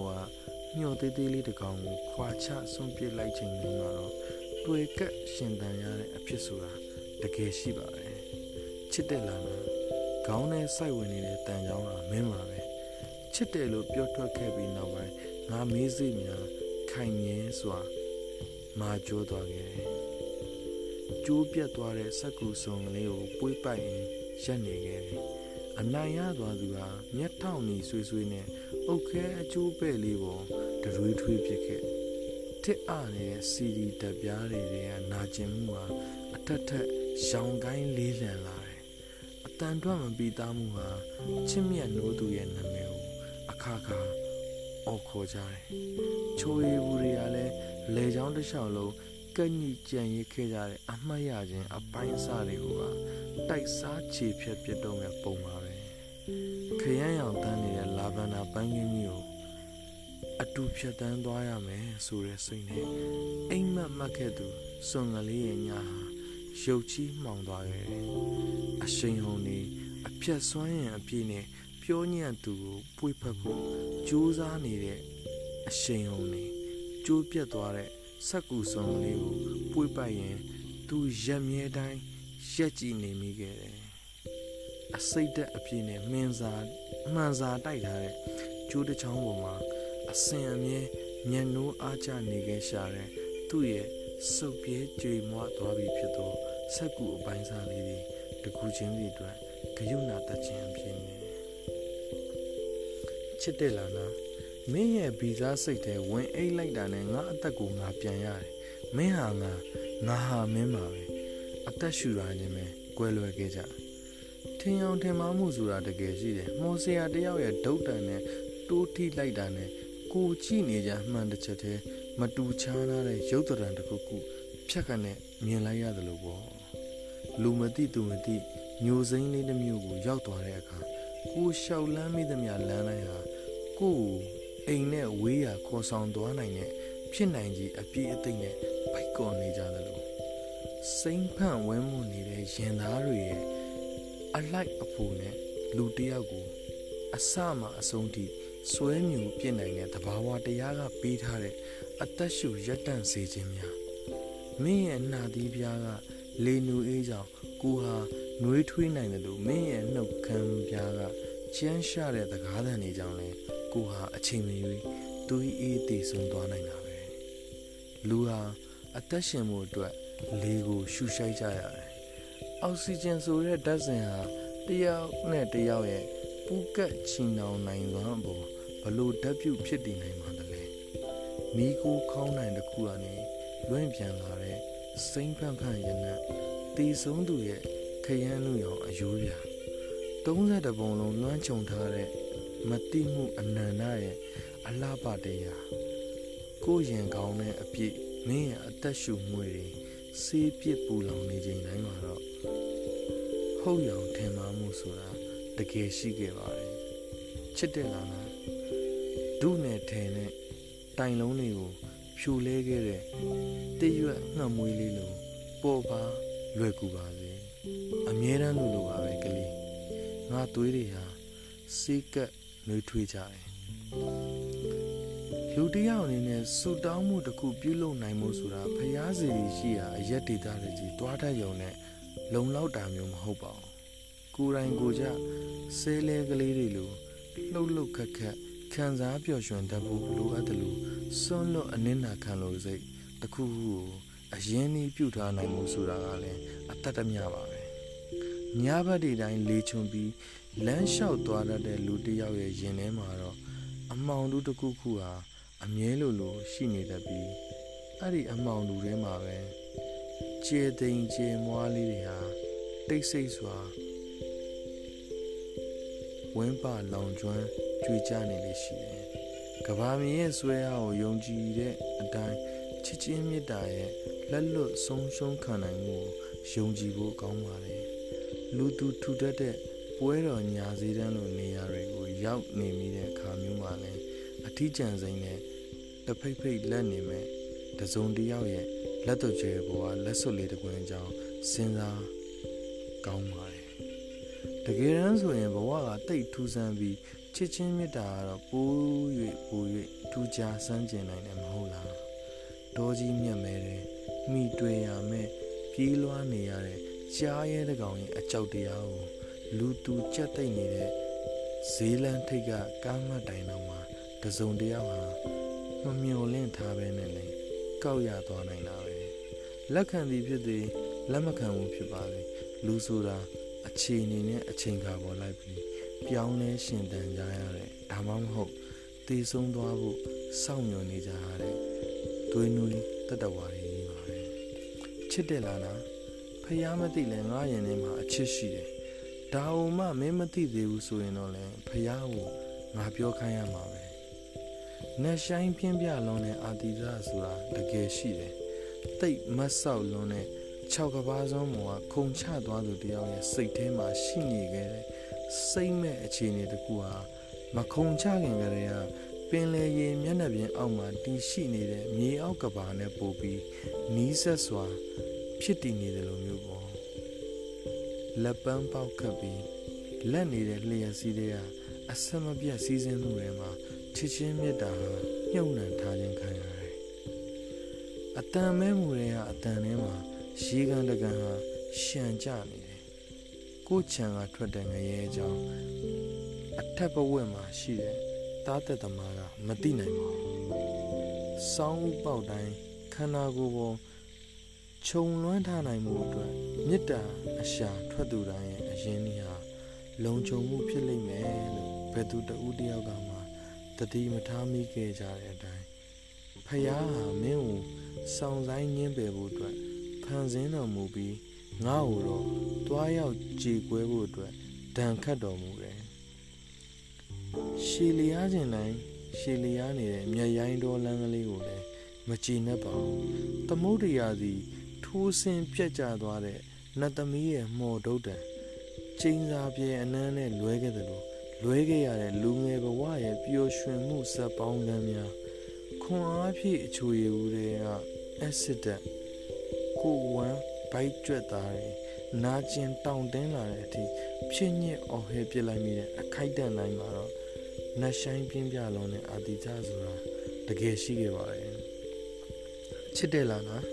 ညှော်သေးသေးလေးတစ်ကောင်ကိုခွာချဆွန့်ပစ်လိုက်ချိန်မှာတော့ တွေ့ကက်ရှင်တန်ရတဲ့အဖြစ်ဆိုတာတကယ်ရှိပါတယ်ချစ်တဲ့လာနာခေါင်းနဲ့စိုက်ဝင်နေတဲ့တန်ကြောင်းကမင်းပါပဲချစ်တယ်လို့ပြောထွက်ခဲ့ပြီးနောက်ပိုင်းငါမေးစိများခိုင်မြဲစွာမာကြိုးသွားခဲ့တယ်ကျိုးပြတ်သွားတဲ့စက်ကူစုံကလေးကိုပွေးပိုက်ရင်ရက်နေခဲ့တယ်အနိုင်ရသွားသူကမျက်ထောင်နီဆွေးဆွေးနဲ့အုတ်ခဲအကျိုးပဲ့လေးပေါ်ဒရွေးထွေးဖြစ်ခဲ့ထ တစ်အနေတဲ့စီဒီတက်ပြားတွေတွေကနာကျင်မှုဟာအထက်ထက်ရောင်ကိုင်းလေးလံလာတယ်အတန်ထွက်မပြီးသားမှုဟာချစ်မြတ်နိုးသူရဲ့နာမည်ကိုအခါခါအော်ခေါ်ကြတယ်ချိုးရည်ဘူးတွေကလည်းလေချောင်းတစ်လျှောက်လုံးကန့်ညိကြံရစ်ခဲ့ကြတဲ့အမှတ်ရခြင်းအပိုင်းအစတွေကိုကတိုက်စားခြေဖြတ်ပြတော့မဲ့ပုံပါပဲခရမ်းရောင်တန်းနေတဲ့လာဗန်ဒါပန်းကင်းကြီးကို အတူဖြတ်တန်းသွားရမယ်ဆိုတဲ့စိတ်နဲ့အိမ်မက်မှတ်ခဲ့သူစွန်ကလေးရဲ့ညာဟာရုပ်ချီးမှောင်သွားခဲ့တယ်အရှိန်ဟုန်နေအဖြတ်ဆွမ်းရင်အပြည့်နဲ့ပြောညံ့သူကိုပွေဖက်ဖို့ကြိုးစားနေတဲ့အရှိန်ဟုန်နေကျိုးပြတ်သွားတဲ့စက်ကူစွန်ကလေးကိုပွေပိုက်ရင်သူရက်မြဲတိုင်းရက်ကြည့်နေမိခဲ့တယ်အစိတ်သက်အပြည့်နဲ့မင်းစာမှန်စာတိုက်ထားတဲ့ကျိုးတစ်ချောင်းပေါ်မှာ အစင်အမြဲညံနိုးအားချနေခဲ့ရှာတဲ့သူ့ရဲ့စုပ်ပြဲကြွေမွသွားပြီဖြစ်သောဆက်ကူအပိုင်းစားလေးတွေတကူချင်းစီအတွက်ဂယုဏတခြင်းအဖြစ်နဲ့ချစ်တဲ့လာနာမင်းရဲ့ဗီဇစိတ်ထဲဝင်အိတ်လိုက်တာနဲ့ငါအသက်ကိုငါပြန်ရတယ်မင်းဟာငါငါဟာမင်းပါပဲအသက်ရှူရခြင်းပဲကွဲလွယ်ခဲ့ကြထင်အောင်ထင်မှားမှုဆိုတာတကယ်ရှိတယ်မော်စရာတယောက်ရဲ့ဒုတ်တန်နဲ့တိုးထိလိုက်တာနဲ့ ကိုကြည့်နေကြမှန်တစ်ချက်တည်းမတူချားလာတဲ့ရုပ်တံတစ်ခုခုဖြတ်ခနဲ့မြင်လိုက်ရတယ်လို့ပေါ့လူမသိသူမသိမျိုးစိမ်းလေးတစ်မျိုးကိုရောက်သွားတဲ့အခါကိုလျှောက်လန်းမိသမျှလမ်းတိုင်းဟာကိုကိုအိမ်နဲ့ဝေးရာခေါ်ဆောင်သွားနိုင်တဲ့ဖြစ်နိုင်ကြီးအပြည့်အသိနဲ့ပိုက်ကော်နေကြတယ်လို့စိမ့်ဖန့်ဝဲမှုနေတဲ့ရင်သားတွေရဲ့အလိုက်အဖို့နဲ့လူတယောက်ကိုအစမှအဆုံးထိ စွဲမြူပြစ်နိုင်တဲ့သဘာဝတရားကပေးထားတဲ့အသက်ရှူရက်တန့်စေခြင်းများမင်းရဲ့နှာသီးပြားကလေနူအေးကြောင့်ကိုဟာနှွေးထွေးနိုင်တယ်လို့မင်းရဲ့နှုတ်ခမ်းပြားကချမ်းရှာတဲ့တကားတန်နေကြောင်းလဲကိုဟာအချိန်မရွေးသူ့အေးတည်ဆုံးသွားနိုင်တာပဲလူဟာအသက်ရှင်မှုအတွက်လေကိုရှူရှိုက်ကြရတယ်အောက်ဆီဂျင်ဆိုတဲ့ဓာတ်စဉ်ဟာတယောက်နဲ့တယောက်ရဲ့ပူးကပ်ချီနှောင်နိုင်စွမ်းအပေါ် ဘလို့ဓာတ်ပြုတ်ဖြစ်တည်နိုင်မှာတလဲမိကိုခေါင်းနိုင်တစ်ခုကနေလွင့်ပြန်လာတဲ့စိမ့်ဖန့်ဖန့်ရနံ့တည်ဆုံးသူရဲ့ခရမ်းလူရောင်အယိုးပြ30ပုံလုံးလွှမ်းခြုံထားတဲ့မတိမှုအနန္တရဲ့အလှပတရားကိုရင်ကောင်းတဲ့အပြစ်မင်းရဲ့အသက်ရှူမှုတွေစေးပြစ်ပူလောင်နေချိန်တိုင်းမှာတော့ဟုတ်ရောင်ထင်မှားမှုဆိုတာတကယ်ရှိခဲ့ပါတယ်ချစ်တဲ့လာလား ဒုနဲ့ထဲနဲ့တိုင်လုံးတွေကိုဖြူလဲခဲ့တဲ့တရွက်ငှက်မွေးလေးလိုပေါ်ပါလွယ်ကူပါစေအမြဲတမ်းလိုလိုပါပဲကလေးငါသွေးတွေဟာစေးကပ်နှွေးထွေးကြတယ်လူတယောက်အနေနဲ့ဆူတောင်းမှုတစ်ခုပြုလုပ်နိုင်မှုဆိုတာဖျားစီရှိရာအရက်ဒေတာတွေကြီးတွားတတ်ရုံနဲ့လုံလောက်တာမျိုးမဟုတ်ပါဘူးကိုယ်တိုင်ကိုကြဆဲလဲကလေးတွေလိုလှုပ်လှုပ်ခက်ခက် ခံစားပျော်ရွှင်တတ်ဖို့လိုအပ်တယ်လို့စွန့်လွတ်အနစ်နာခံလို့စိတ်တစ်ခုခုကိုအရင်နှီးပြုထားနိုင်မှုဆိုတာကလည်းအတ္တတမျှပါပဲညဘက်ဒီတိုင်းလေချုံပြီးလမ်းလျှောက်သွားတတ်တဲ့လူတစ်ယောက်ရဲ့ရင်ထဲမှာတော့အမောင်တူတစ်ခုခုဟာအမြဲလိုလိုရှိနေတတ်ပြီးအဲ့ဒီအမောင်တူထဲမှာပဲကျေသိမ်ကျေမွားလေးတွေဟာတိတ်ဆိတ်စွာဝင်းပါလောင်ကျွမ်း ကြွေကြနေလေရှိတယ်။ကဘာမင်းရဲ့ဆွဲအားကိုယုံကြည်တဲ့အတိုင်းချစ်ချင်းမေတ္တာရဲ့လက်လွတ်ဆုံးရှုံးခံနိုင်မှုကိုယုံကြည်ဖို့ကောင်းပါလေ။လူသူထူတတ်တဲ့ပွဲတော်ညာစည်းတန်းလိုနေရာတွေကိုရောက်နေမိတဲ့အခါမျိုးမှာလည်းအထီးကျန်စိမ့်နဲ့တဖိတ်ဖိတ်လက်နေမဲ့တစုံတယောက်ရဲ့လက်တော်ကျဲပေါ်ကလက်စွပ်လေးတစ်ခွင်ကြောင်းစဉ်းစားကောင်းပါ တယ်တကယ်တမ်းဆိုရင်ဘဝကတိတ်ထူးဆန်းပြီးချစ်ချင်းမေတ္တာကတော့ပိုး၍ပိုး၍ထူးခြားစမ်းကျင်နိုင်တယ်မဟုတ်လားတောကြီးမြတ်မဲတယ်မိတွေ့ရမဲ့ပြေးလွှားနေရတဲ့ကြားရဲတကောင်ရဲ့အကြောက်တရားကိုလူသူကြက်သိမ့်နေတဲ့ဈေးလန်းထိတ်ကကားမတ်တိုင်တော့မှာတစုံတယောက်ဟာမမျော်လင့်ထားပဲနဲ့လေကောက်ရသွားနိုင်တာပဲလက်ခံသည်ဖြစ်သည်လက်မခံဘူးဖြစ်ပါလေလူဆိုတာ အခြေအနေနဲ့အချိန်ခါပေါ်လိုက်ပြီးပြောင်းလဲရှင်တန်ကြရတဲ့ဒါမှမဟုတ်တည်ဆုံးသွားဖို့စောင့်မျှော်နေကြရတဲ့သူသွေးနွေးတတဝါတွေကြီးပါပဲချစ်တယ်လားနာဖះမသိလဲငါရင်ထဲမှာအချစ်ရှိတယ်ဒါအုံမမင်းမသိသေးဘူးဆိုရင်တော့လေဖះကိုငါပြောခိုင်းရမှာပဲနဲ့ဆိုင်ပြင်းပြလုံးတဲ့အာတိဇဆိုတာတကယ်ရှိတယ်တိတ်မဆောက်လုံးတဲ့ 6ကဘာဆုံးမောကခုံချသွားသူတယောက်ရဲ့စိတ်ထဲမှာရှိနေခဲ့တဲ့စိတ်မဲ့အခြေအနေတကူဟာမခုံချခင်ကတည်းကပင်လေရေမျက်နှာပြင်အောက်မှာတည်ရှိနေတဲ့မြေအောက်ကဘာနဲ့ပို့ပြီးနီးဆက်စွာ ဖြစ်တည်နေတယ်လို့မျိုးပေါ့လက်ပန်းပေါက်ခတ်ပြီးလက်နေတဲ့လျှက်စီးတွေကအဆက်မပြတ်စီးစင်းမှုတွေမှာချစ်ချင်းမြတ်တာဟာညှို့နှံထားခြင်းခံရတယ်အတန်မဲမှုတွေကအတန်ထဲမှာ ရေကန်တကန်ဟာရှံကြနေတယ်ကိုချံကထွက်တဲ့ငရဲအကြောင်းအထက်ဘဝမှာရှိတဲ့တားသက်သမားကမသိနိုင်ပါဘူး။စောင်းဥပေါက်တိုင်းခန္ဓာကိုယ်ပေါ်ခြုံလွှမ်းထားနိုင်မှုအတွက်မေတ္တာအရှာထွက်သူတိုင်းရဲ့အရင်ကြီးဟာလုံခြုံမှုဖြစ်လိမ့်မယ်လို့ဘယ်သူတဦးတယောက်ကမှတတိမထားမိခဲ့ကြတဲ့အတိုင်းဖယားဟာမင်းကိုစောင့်ဆိုင်ညင်းပယ်ဖို့အတွက် ဖန်ဆင်းတော်မူပြီးငါ့ကိုတော့တွားရောက်ကြေကွဲဖို့အတွက်ဒဏ်ခတ်တော်မူတယ်ရှည်လျားခြင်းတိုင်းရှည်လျားနေတဲ့မြက်ရိုင်းတော်လမ်းကလေးကိုလည်းမကြည်နဲ့ပါဘူးသမုဒ္ဒရာစီထိုးဆင်းပြက်ကျသွားတဲ့နတ်သမီးရဲ့မော်ဒုတ်တံကျင်းစာပြေအနှမ်းနဲ့လွဲခဲ့တယ်လို့လွဲခဲ့ရတဲ့လူငယ်ဘဝရဲ့ပျော်ရွှင်မှုစပ်ပေါင်းကမ်းများခွန်အားဖြည့်အချိုရည်ဦးတွေကအ က်စစ်တက်ကိုဝမ်းဘိုက်ကြွက်သားတွေနာကျင်တောင့်တင်းလာတဲ့အထိဖြစ်ညစ်အော်ဟဲပြစ်လိုက်မိတဲ့အခိုက်တန့်တိုင်းမှာတော့နတ်ဆိုင်ပြင်းပြလုံးနဲ့အာတိချဆိုတာတကယ်ရှိခဲ့ပါတယ်ချစ်တယ်လားနော်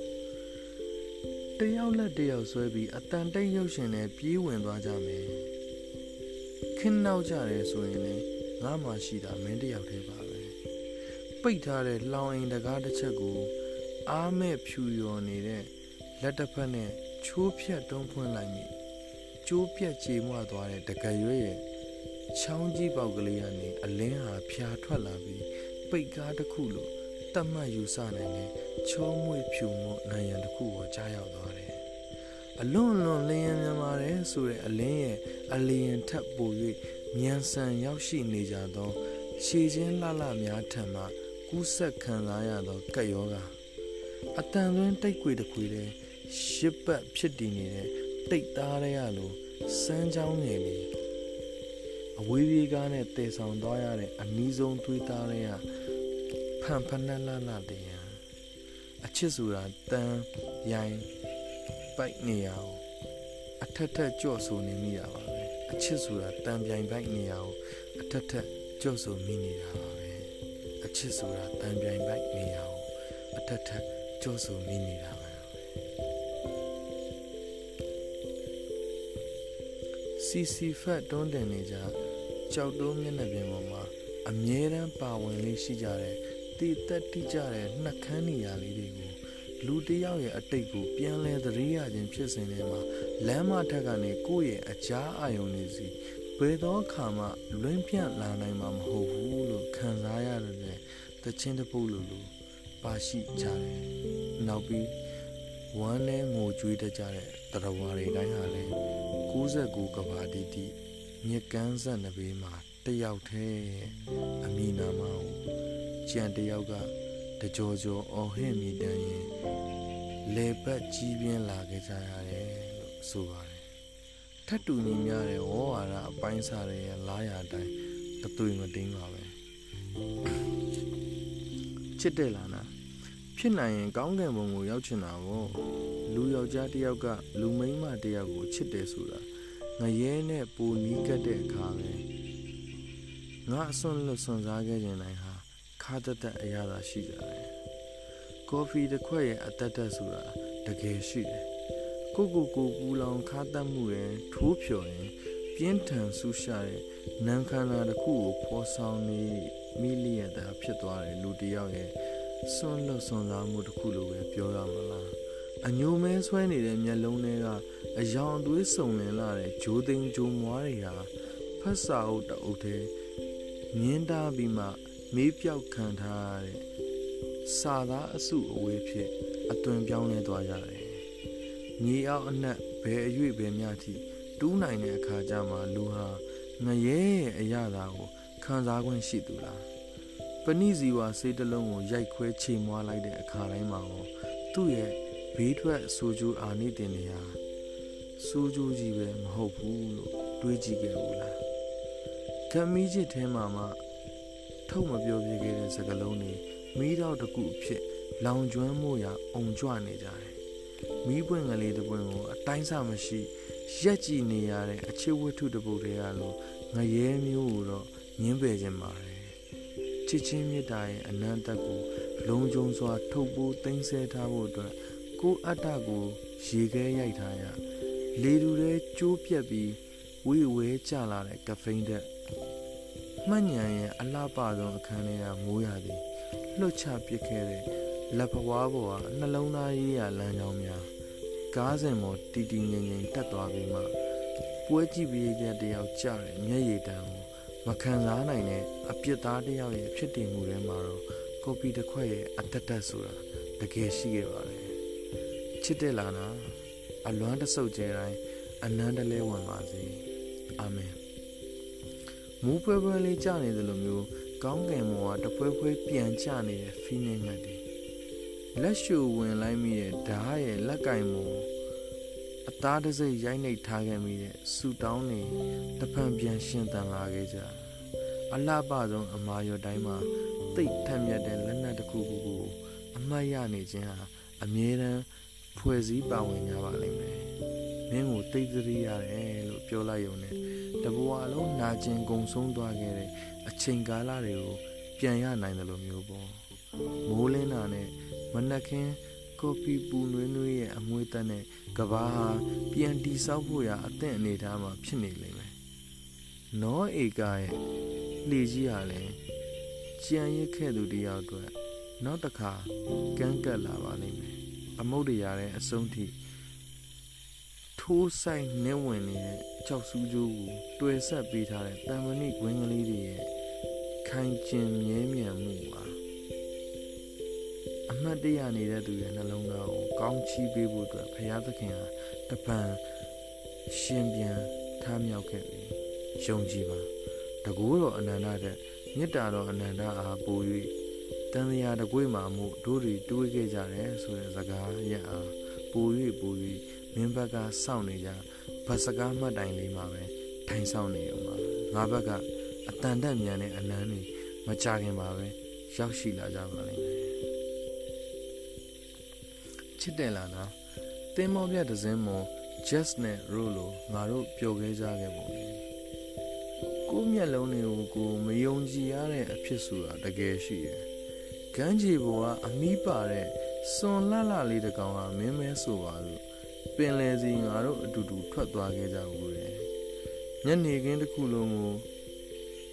တယောက်လက်တယောက်ဆွဲပြီးအတန်တိတ်ရုပ်ရှင်နဲ့ပြေးဝင်သွားကြမယ်ခင်းနောက်ကြတယ်ဆိုရင်လည်းငါမှရှိတာမင်းတယောက်တည်းပါပဲပိတ်ထားတဲ့လောင်အိမ်တကားတစ်ချက်ကိုအားမဲ့ဖြူရော်နေတဲ့ လက်တစ်ဖက်နဲ့ချိုးဖြတ်တွန်းဖွင့်လိုက်မိကျိုးပြက်ကြေမွသွားတဲ့တကရွဲ့ရဲ့ချောင်းကြီးပေါက်ကလေးကနေအလင်းဟာဖြာထွက်လာပြီးပိတ်ကားတစ်ခုလိုတတ်မှတ်ယူဆနိုင်တဲ့ချုံးမွေဖြူမှုနိုင်ရန်တစ်ခုကိုကြားရောက်သွားတယ်။အလွန်လွန်လျင်မြန်ပါတယ်ဆိုတဲ့အလင်းရဲ့အလျင်ထပ်ပို၍မြန်ဆန်ရောက်ရှိနေကြသောရှည်ချင်းလှလှများထံမှကူးဆက်ခံစားရသောကက်ယောဂအတန်သွင်းတိတ်ခွေတစ်ခွေတဲ့ ရှစ်ပတ်ဖြစ်တည်နေတဲ့တိတ်သားရရလိုစမ်းချောင်းငယ်လေးအဝေးပြေးကားနဲ့တည်ဆောင်သွားရတဲ့အနီးဆုံးသွေးသားရရဖန်ဖနက်လာလာတဲ့အချစ်ဆိုတာတန်ရိုင်ပိုက်နေရအောင်အထက်ထက်ကြော့ဆိုနေမိတာပါပဲအချစ်ဆိုတာတန်ပြိုင်ပိုက်နေရအောင်အထက်ထက်ကြော့ဆိုမိနေတာပါပဲအချစ်ဆိုတာတန်ပြိုင်ပိုက်နေရအောင်အထက်ထက်ကြော့ဆိုမိနေတာပါ စီစီဖတ်တွန်းတင်နေကြကြောက်တုံးမျက်နှာပြင်ပေါ်မှာအမြဲတမ်းပါဝင်လေးရှိကြတဲ့တည်သက်တိကြတဲ့နှက်ခမ်းနေရလေးတွေကိုလူတယောက်ရဲ့အတိတ်ကိုပြန်လဲသတိရခြင်းဖြစ်စဉ်ထဲမှာလမ်းမထက်ကနေကိုယ့်ရဲ့အကြားအာယုံတွေစီဘယ်သောအခါမှလွင့်ပြန့်လာနိုင်မှာမဟုတ်ဘူးလို့ခံစားရတယ်တချင်းတပုတ်လိုလိုပါရှိကြတယ်။နောက်ပြီးဝမ်းနဲ့ငိုကြွေးတကြတဲ့ တရဝါတွေတိုင်းဟာလည်း69ကဘာတီတီမြက်ကန်းဆက်နဘေးမှာတယောက်တည်းအမိနာမကိုကြံတယောက်ကတကြောကြောအော်ဟစ်မိတန်ရင်လေပတ်ကြီးပြင်းလာခဲ့ကြရတယ်လို့ဆိုပါတယ်ထတ်တူညီများတဲ့ဝေါ်ဝါဒအပိုင်းစားတွေရဲ့လားရာတိုင်းတသွေမတင်းပါပဲချစ်တယ်လားနာဖြစ်နိုင်ရင်ကောင်းကင်ဘုံကိုရောက်ချင်တာပေါ့ လူယောက်ျားတစ်ယောက်ကလူမိန်းမတစ်ယောက်ကိုချစ်တယ်ဆိုတာငရဲနဲ့ပူနီးကတ်တဲ့အခါပဲငါအစွန်းလွတ်စွန်စားခဲ့ခြင်းတိုင်းဟာခါတသက်အရာသာရှိကြတယ်ကော်ဖီတစ်ခွက်ရဲ့အသက်သက်ဆိုတာတကယ်ရှိတယ်ကိုကိုကိုပူလောင်ခါတတ်မှုရဲ့ထိုးဖြော်ရင်ပြင်းထန်ဆူရှာတဲ့နံခန္ဓာတစ်ခုကိုဖော်ဆောင်နေမိလျက်သာဖြစ်သွားတယ်လူတစ်ယောက်ရဲ့စွန့်လွတ်စွန့်စားမှုတစ်ခုလိုပဲပြောရမလား အညိုမဲဆွဲနေတဲ့မျက်လုံးတွေကအယောင်သွေးစုံလင်လာတဲ့ဂျိုးသိန်းဂျိုးမွားတွေဟာဖတ်စာအုပ်တအုပ်ထဲမြင်းတားပြီးမှမေးပြောက်ခံထားရတဲ့စာသားအစုအဝေးဖြစ်အသွင်ပြောင်းလဲသွားကြတယ်မြေအောက်အနက်ဘယ်အရွေ့ဘယ်မြထိတူးနိုင်တဲ့အခါကျမှလူဟာငရဲရဲ့အရာသာကိုခံစား권ရှိသူလားပဏိဇီဝစေးတလုံးကိုရိုက်ခွဲချိန်မွားလိုက်တဲ့အခါတိုင်းမှာတော့သူ့ရဲ့ ဘေးထွက်ဆိုကြအာနိတင်နေဟာဆိုကြကြီးပဲမဟုတ်ဘူးလို့တွေးကြည့်ခဲ့ဘူးလားဓမီချစ်ထဲမှာမှထုတ်မပြောပြခဲ့တဲ့စကားလုံးတွေမိတော့တခုဖြစ်လောင်ကျွမ်းမှုရအုံကြွနေကြတယ်မိပွင့်ကလေးတစ်ပွင့်ကိုအတိုင်းစမရှိရက်ကြည့်နေရတဲ့အချစ်ဝတ္ထုတစ်ပုဒ်တည်းရလို့ငရဲမျိုးကိုတော့ညင်းပယ်ခြင်းပါတယ်ချစ်ချင်းမြတ်တာရဲ့အနန္တကိုလုံခြုံစွာထုတ်ပိုးသိမ်းဆည်းထားဖို့အတွက် ကိုအတ္တကိုရေခဲရိုက်ထားရလေတူထဲကျိုးပြက်ပြီးဝေဝဲကျလာတဲ့ကဖိန်းတဲ့မှတ်ညံရဲ့အလှပဆုံးအခန်းထဲကမိုးရသည်လွတ်ချပစ်ခဲ့တဲ့လက်ဖွားပေါ်ကနှလုံးသားရေးရလမ်းကြောင်းများကားစဉ်ပေါ်တီတီငင်ငင်တက်သွားပြီးမှပွဲကြည့်ပြီးတဲ့တယောက်ကြတဲ့မျက်ရည်တမ်းကိုမခံစားနိုင်တဲ့အပြစ်သားတယောက်ရဲ့ဖြစ်တည်မှုတွေမှာတော့ကော်ပီတစ်ခွက်ရဲ့အတ္တတက်ဆိုတာတကယ်ရှိခဲ့ပါတယ် ချစ်တဲ့လာနာအလွမ်းတဆုပ်ကျဲတိုင်းအနန္တလဲဝင်ပါစေအာမင်မူးပွဲပွဲလေးကြာနေသလိုမျိုးကောင်းကင်မောကတပွဲပွဲပြန်ကျနေတဲ့ဖီးနေငတ်တယ်လက်ရှူဝင်လိုက်မိတဲ့ဓားရဲ့လက်ကင်မောအသားတစိမ့်ရိုက်နှိပ်ထားခဲ့မိတဲ့ဆူတောင်းနေတဖန်ပြန်ရှင်သန်လာခဲ့ကြအလှပဆုံးအမာရော်တိုင်းမှာတိတ်ထက်မြက်တဲ့လက်နက်တစ်ခုခုကိုအမှတ်ရနေခြင်းဟာအမြဲတမ်း ဖွဲ့စည်းပါဝင်ကြပါလိမ့်မယ်မင်းကိုတိတ်သတိရတယ်လို့ပြောလိုက်ရုံနဲ့တဘွားလုံးနာကျင်ကုံဆုံးသွားခဲ့တဲ့အချိန်ကာလတွေကိုပြန်ရနိုင်တယ်လို့မျိုးပေါ့မိုးလင်းတာနဲ့မနက်ခင်းကော်ဖီပူနွေးနွေးရဲ့အမွေးတက်နဲ့ကဘာဟာပြန်တီဆောက်ဖို့ရအသင့်အနေထားမှာဖြစ်နေလိမ့်မယ်နောဧကရဲ့လေကြီးဟာလည်းကြံရစ်ခဲ့သူတယောက်အတွက်နောက်တစ်ခါကန်းကပ်လာပါလိမ့်မယ် အမုတ်တရားရဲ့အဆုံးထိထိုးဆိုင်နှင်းဝင်နေတဲ့ကြောက်စူးကြိုးကိုတွေ့ဆက်ပေးထားတဲ့တံမဏိကွင်းကလေးတွေရဲ့ခိုင်ကျင်မြဲမြံမှုပါအမှတ်တရနေတဲ့သူရဲ့နှလုံးသားကိုကောင်းချီးပေးဖို့အတွက်ဘုရားသခင်ဟာတပံရှင်ပြန်ထားမြောက်ခဲ့ပြီယုံကြည်ပါတကူတော်အနန္တတဲ့မေတ္တာတော်အနန္တအားပို၍ တန်ရာတကွေးမှာမှုတို့တွေတွေးခဲ့ကြတယ်ဆိုတဲ့စကားရအားပို၍ပို၍မင်းဘက်ကစောင့်နေကြဗတ်စကားမှတ်တိုင်လေးမှာပဲထိုင်ဆောင်နေအောင်ပါငါဘက်ကအတန်တက်မြန်တဲ့အနမ်းတွေမကြခင်ပါပဲရောက်ရှိလာကြပါလိမ့်မယ်ချစ်တယ်လားနော်တင်းမောပြတဲ့ဇင်းမွန် just နဲ့ roll လို့ငါတို့ပျော်ခဲ့ကြခဲ့ပုံလေကိုမျက်လုံးတွေကိုကိုမယုံကြည်ရတဲ့အဖြစ်ဆိုတာတကယ်ရှိတယ် ကမ်းခြေပေါ်ကအမီးပါတဲ့စွန်လှလှလေးတကောင်ဟာမင်းမဲဆိုပါလို့ပင်လယ်စီငါတို့အတူတူထွက်သွားခဲ့ကြဘူးလေညနေခင်းတစ်ခုလုံးကို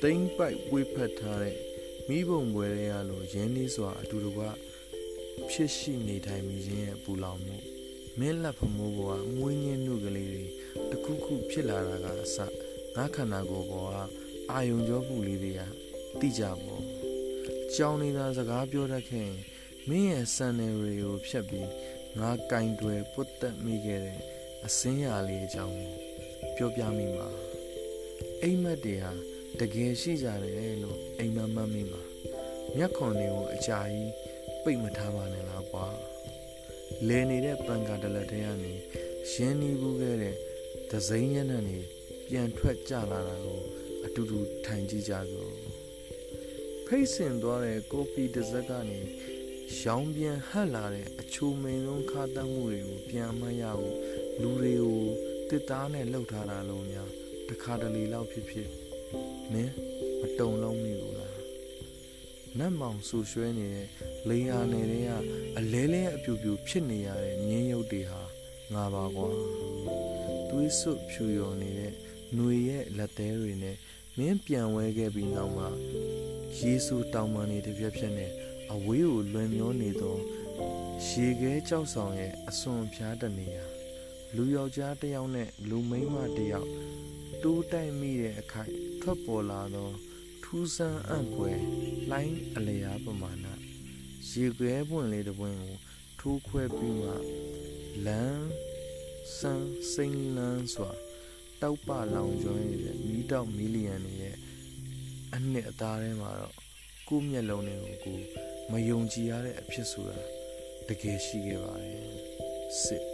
တိမ့်ပိုက်ပွေးဖက်ထားတဲ့မိဘုံပွဲတွေရလို့ရင်းနှီးစွာအတူတူကဖြစ်ရှိနေထိုင်မိခြင်းရဲ့ပူလောင်မှုမင်းလက်ဖမိုးပေါ်ကမွေးညင်းနှုတ်ကလေးတွေတခုခုဖြစ်လာတာကအစငါခန္ဓာကိုယ်ပေါ်ကအာယုံကြောမှုလေးတွေကတိကြပေါ့ ကြောင်နေတာစကားပြောတတ်ခဲ့ရင်မင်းရဲ့စံနယ်တွေကိုဖြတ်ပြီးငါကင်တွယ်ပုတ်တက်မိခဲ့တဲ့အစင်းရလေးအကြောင်းပြောပြမိမှာအိမ်မက်တွေဟာတကယ်ရှိကြတယ်လို့အိမ်မမမိမှာမျက်ခွန်တွေကိုအကြာကြီးပိတ်မထားပါနဲ့လားကွာလဲနေတဲ့ပန်ကာတလက်ထဲကနေရင်းနှီးဘူးခဲ့တဲ့ဒဇိန်ညံ့နေပြန်ထွက်ကြလာတာကိုအတူတူထိုင်ကြည့်ကြစို့ ဖိတ်ဆင်သွားတဲ့ကော်ဖီတစ်စက်ကနေရောင်ပြန်ဟပ်လာတဲ့အချိုမိန်ဆုံးခါတတ်မှုတွေကိုပြန်မရဘူးလူတွေကိုတစ်သားနဲ့လှုပ်ထားတာလုံးများတခါတလေလောက်ဖြစ်ဖြစ်မင်းမတုံလုံးမိဘူးလားနတ်မောင်ဆူရွှဲနေတဲ့လိန်အားနယ်တွေကအလဲလဲအပြူပြူဖြစ်နေရတဲ့မြင်းရုပ်တွေဟာငါပါကွာသွေးစွတ်ဖြူရော်နေတဲ့ຫນွေရဲ့လက်သေးတွေနဲ့မင်းပြန်ဝဲခဲ့ပြီးနောက်မှာ ယေရှုတောင်ပန်နေတပြက်ပြက်နဲ့အဝေးကိုလွင်မျောနေသောရေခဲကြောက်ဆောင်ရဲ့အစွန်ဖျားတနေရာလူယောက်ျားတစ်ယောက်နဲ့လူမိန်းမတစ်ယောက်တိုးတိုက်မိတဲ့အခိုက်ထွက်ပေါ်လာသောထူးဆန်းအံ့ဖွယ်လိုင်းအလျားပမာဏရေခွဲပွင့်လေးတစ်ပွင့်ကိုထိုးခွဲပြီးမှလမ်းဆန်းစိမ့်လန်းစွာတောက်ပလောင်ကျွမ်းနေတဲ့မီးတောက်မီလီယံတွေရဲ့ အနှစ်အသားထဲမှာတော့ကိုယ့်မျက်လုံးတွေကိုကိုယ်မယုံကြည်ရတဲ့အဖြစ်ဆိုတာတကယ်ရှိခဲ့ပါတယ်စစ်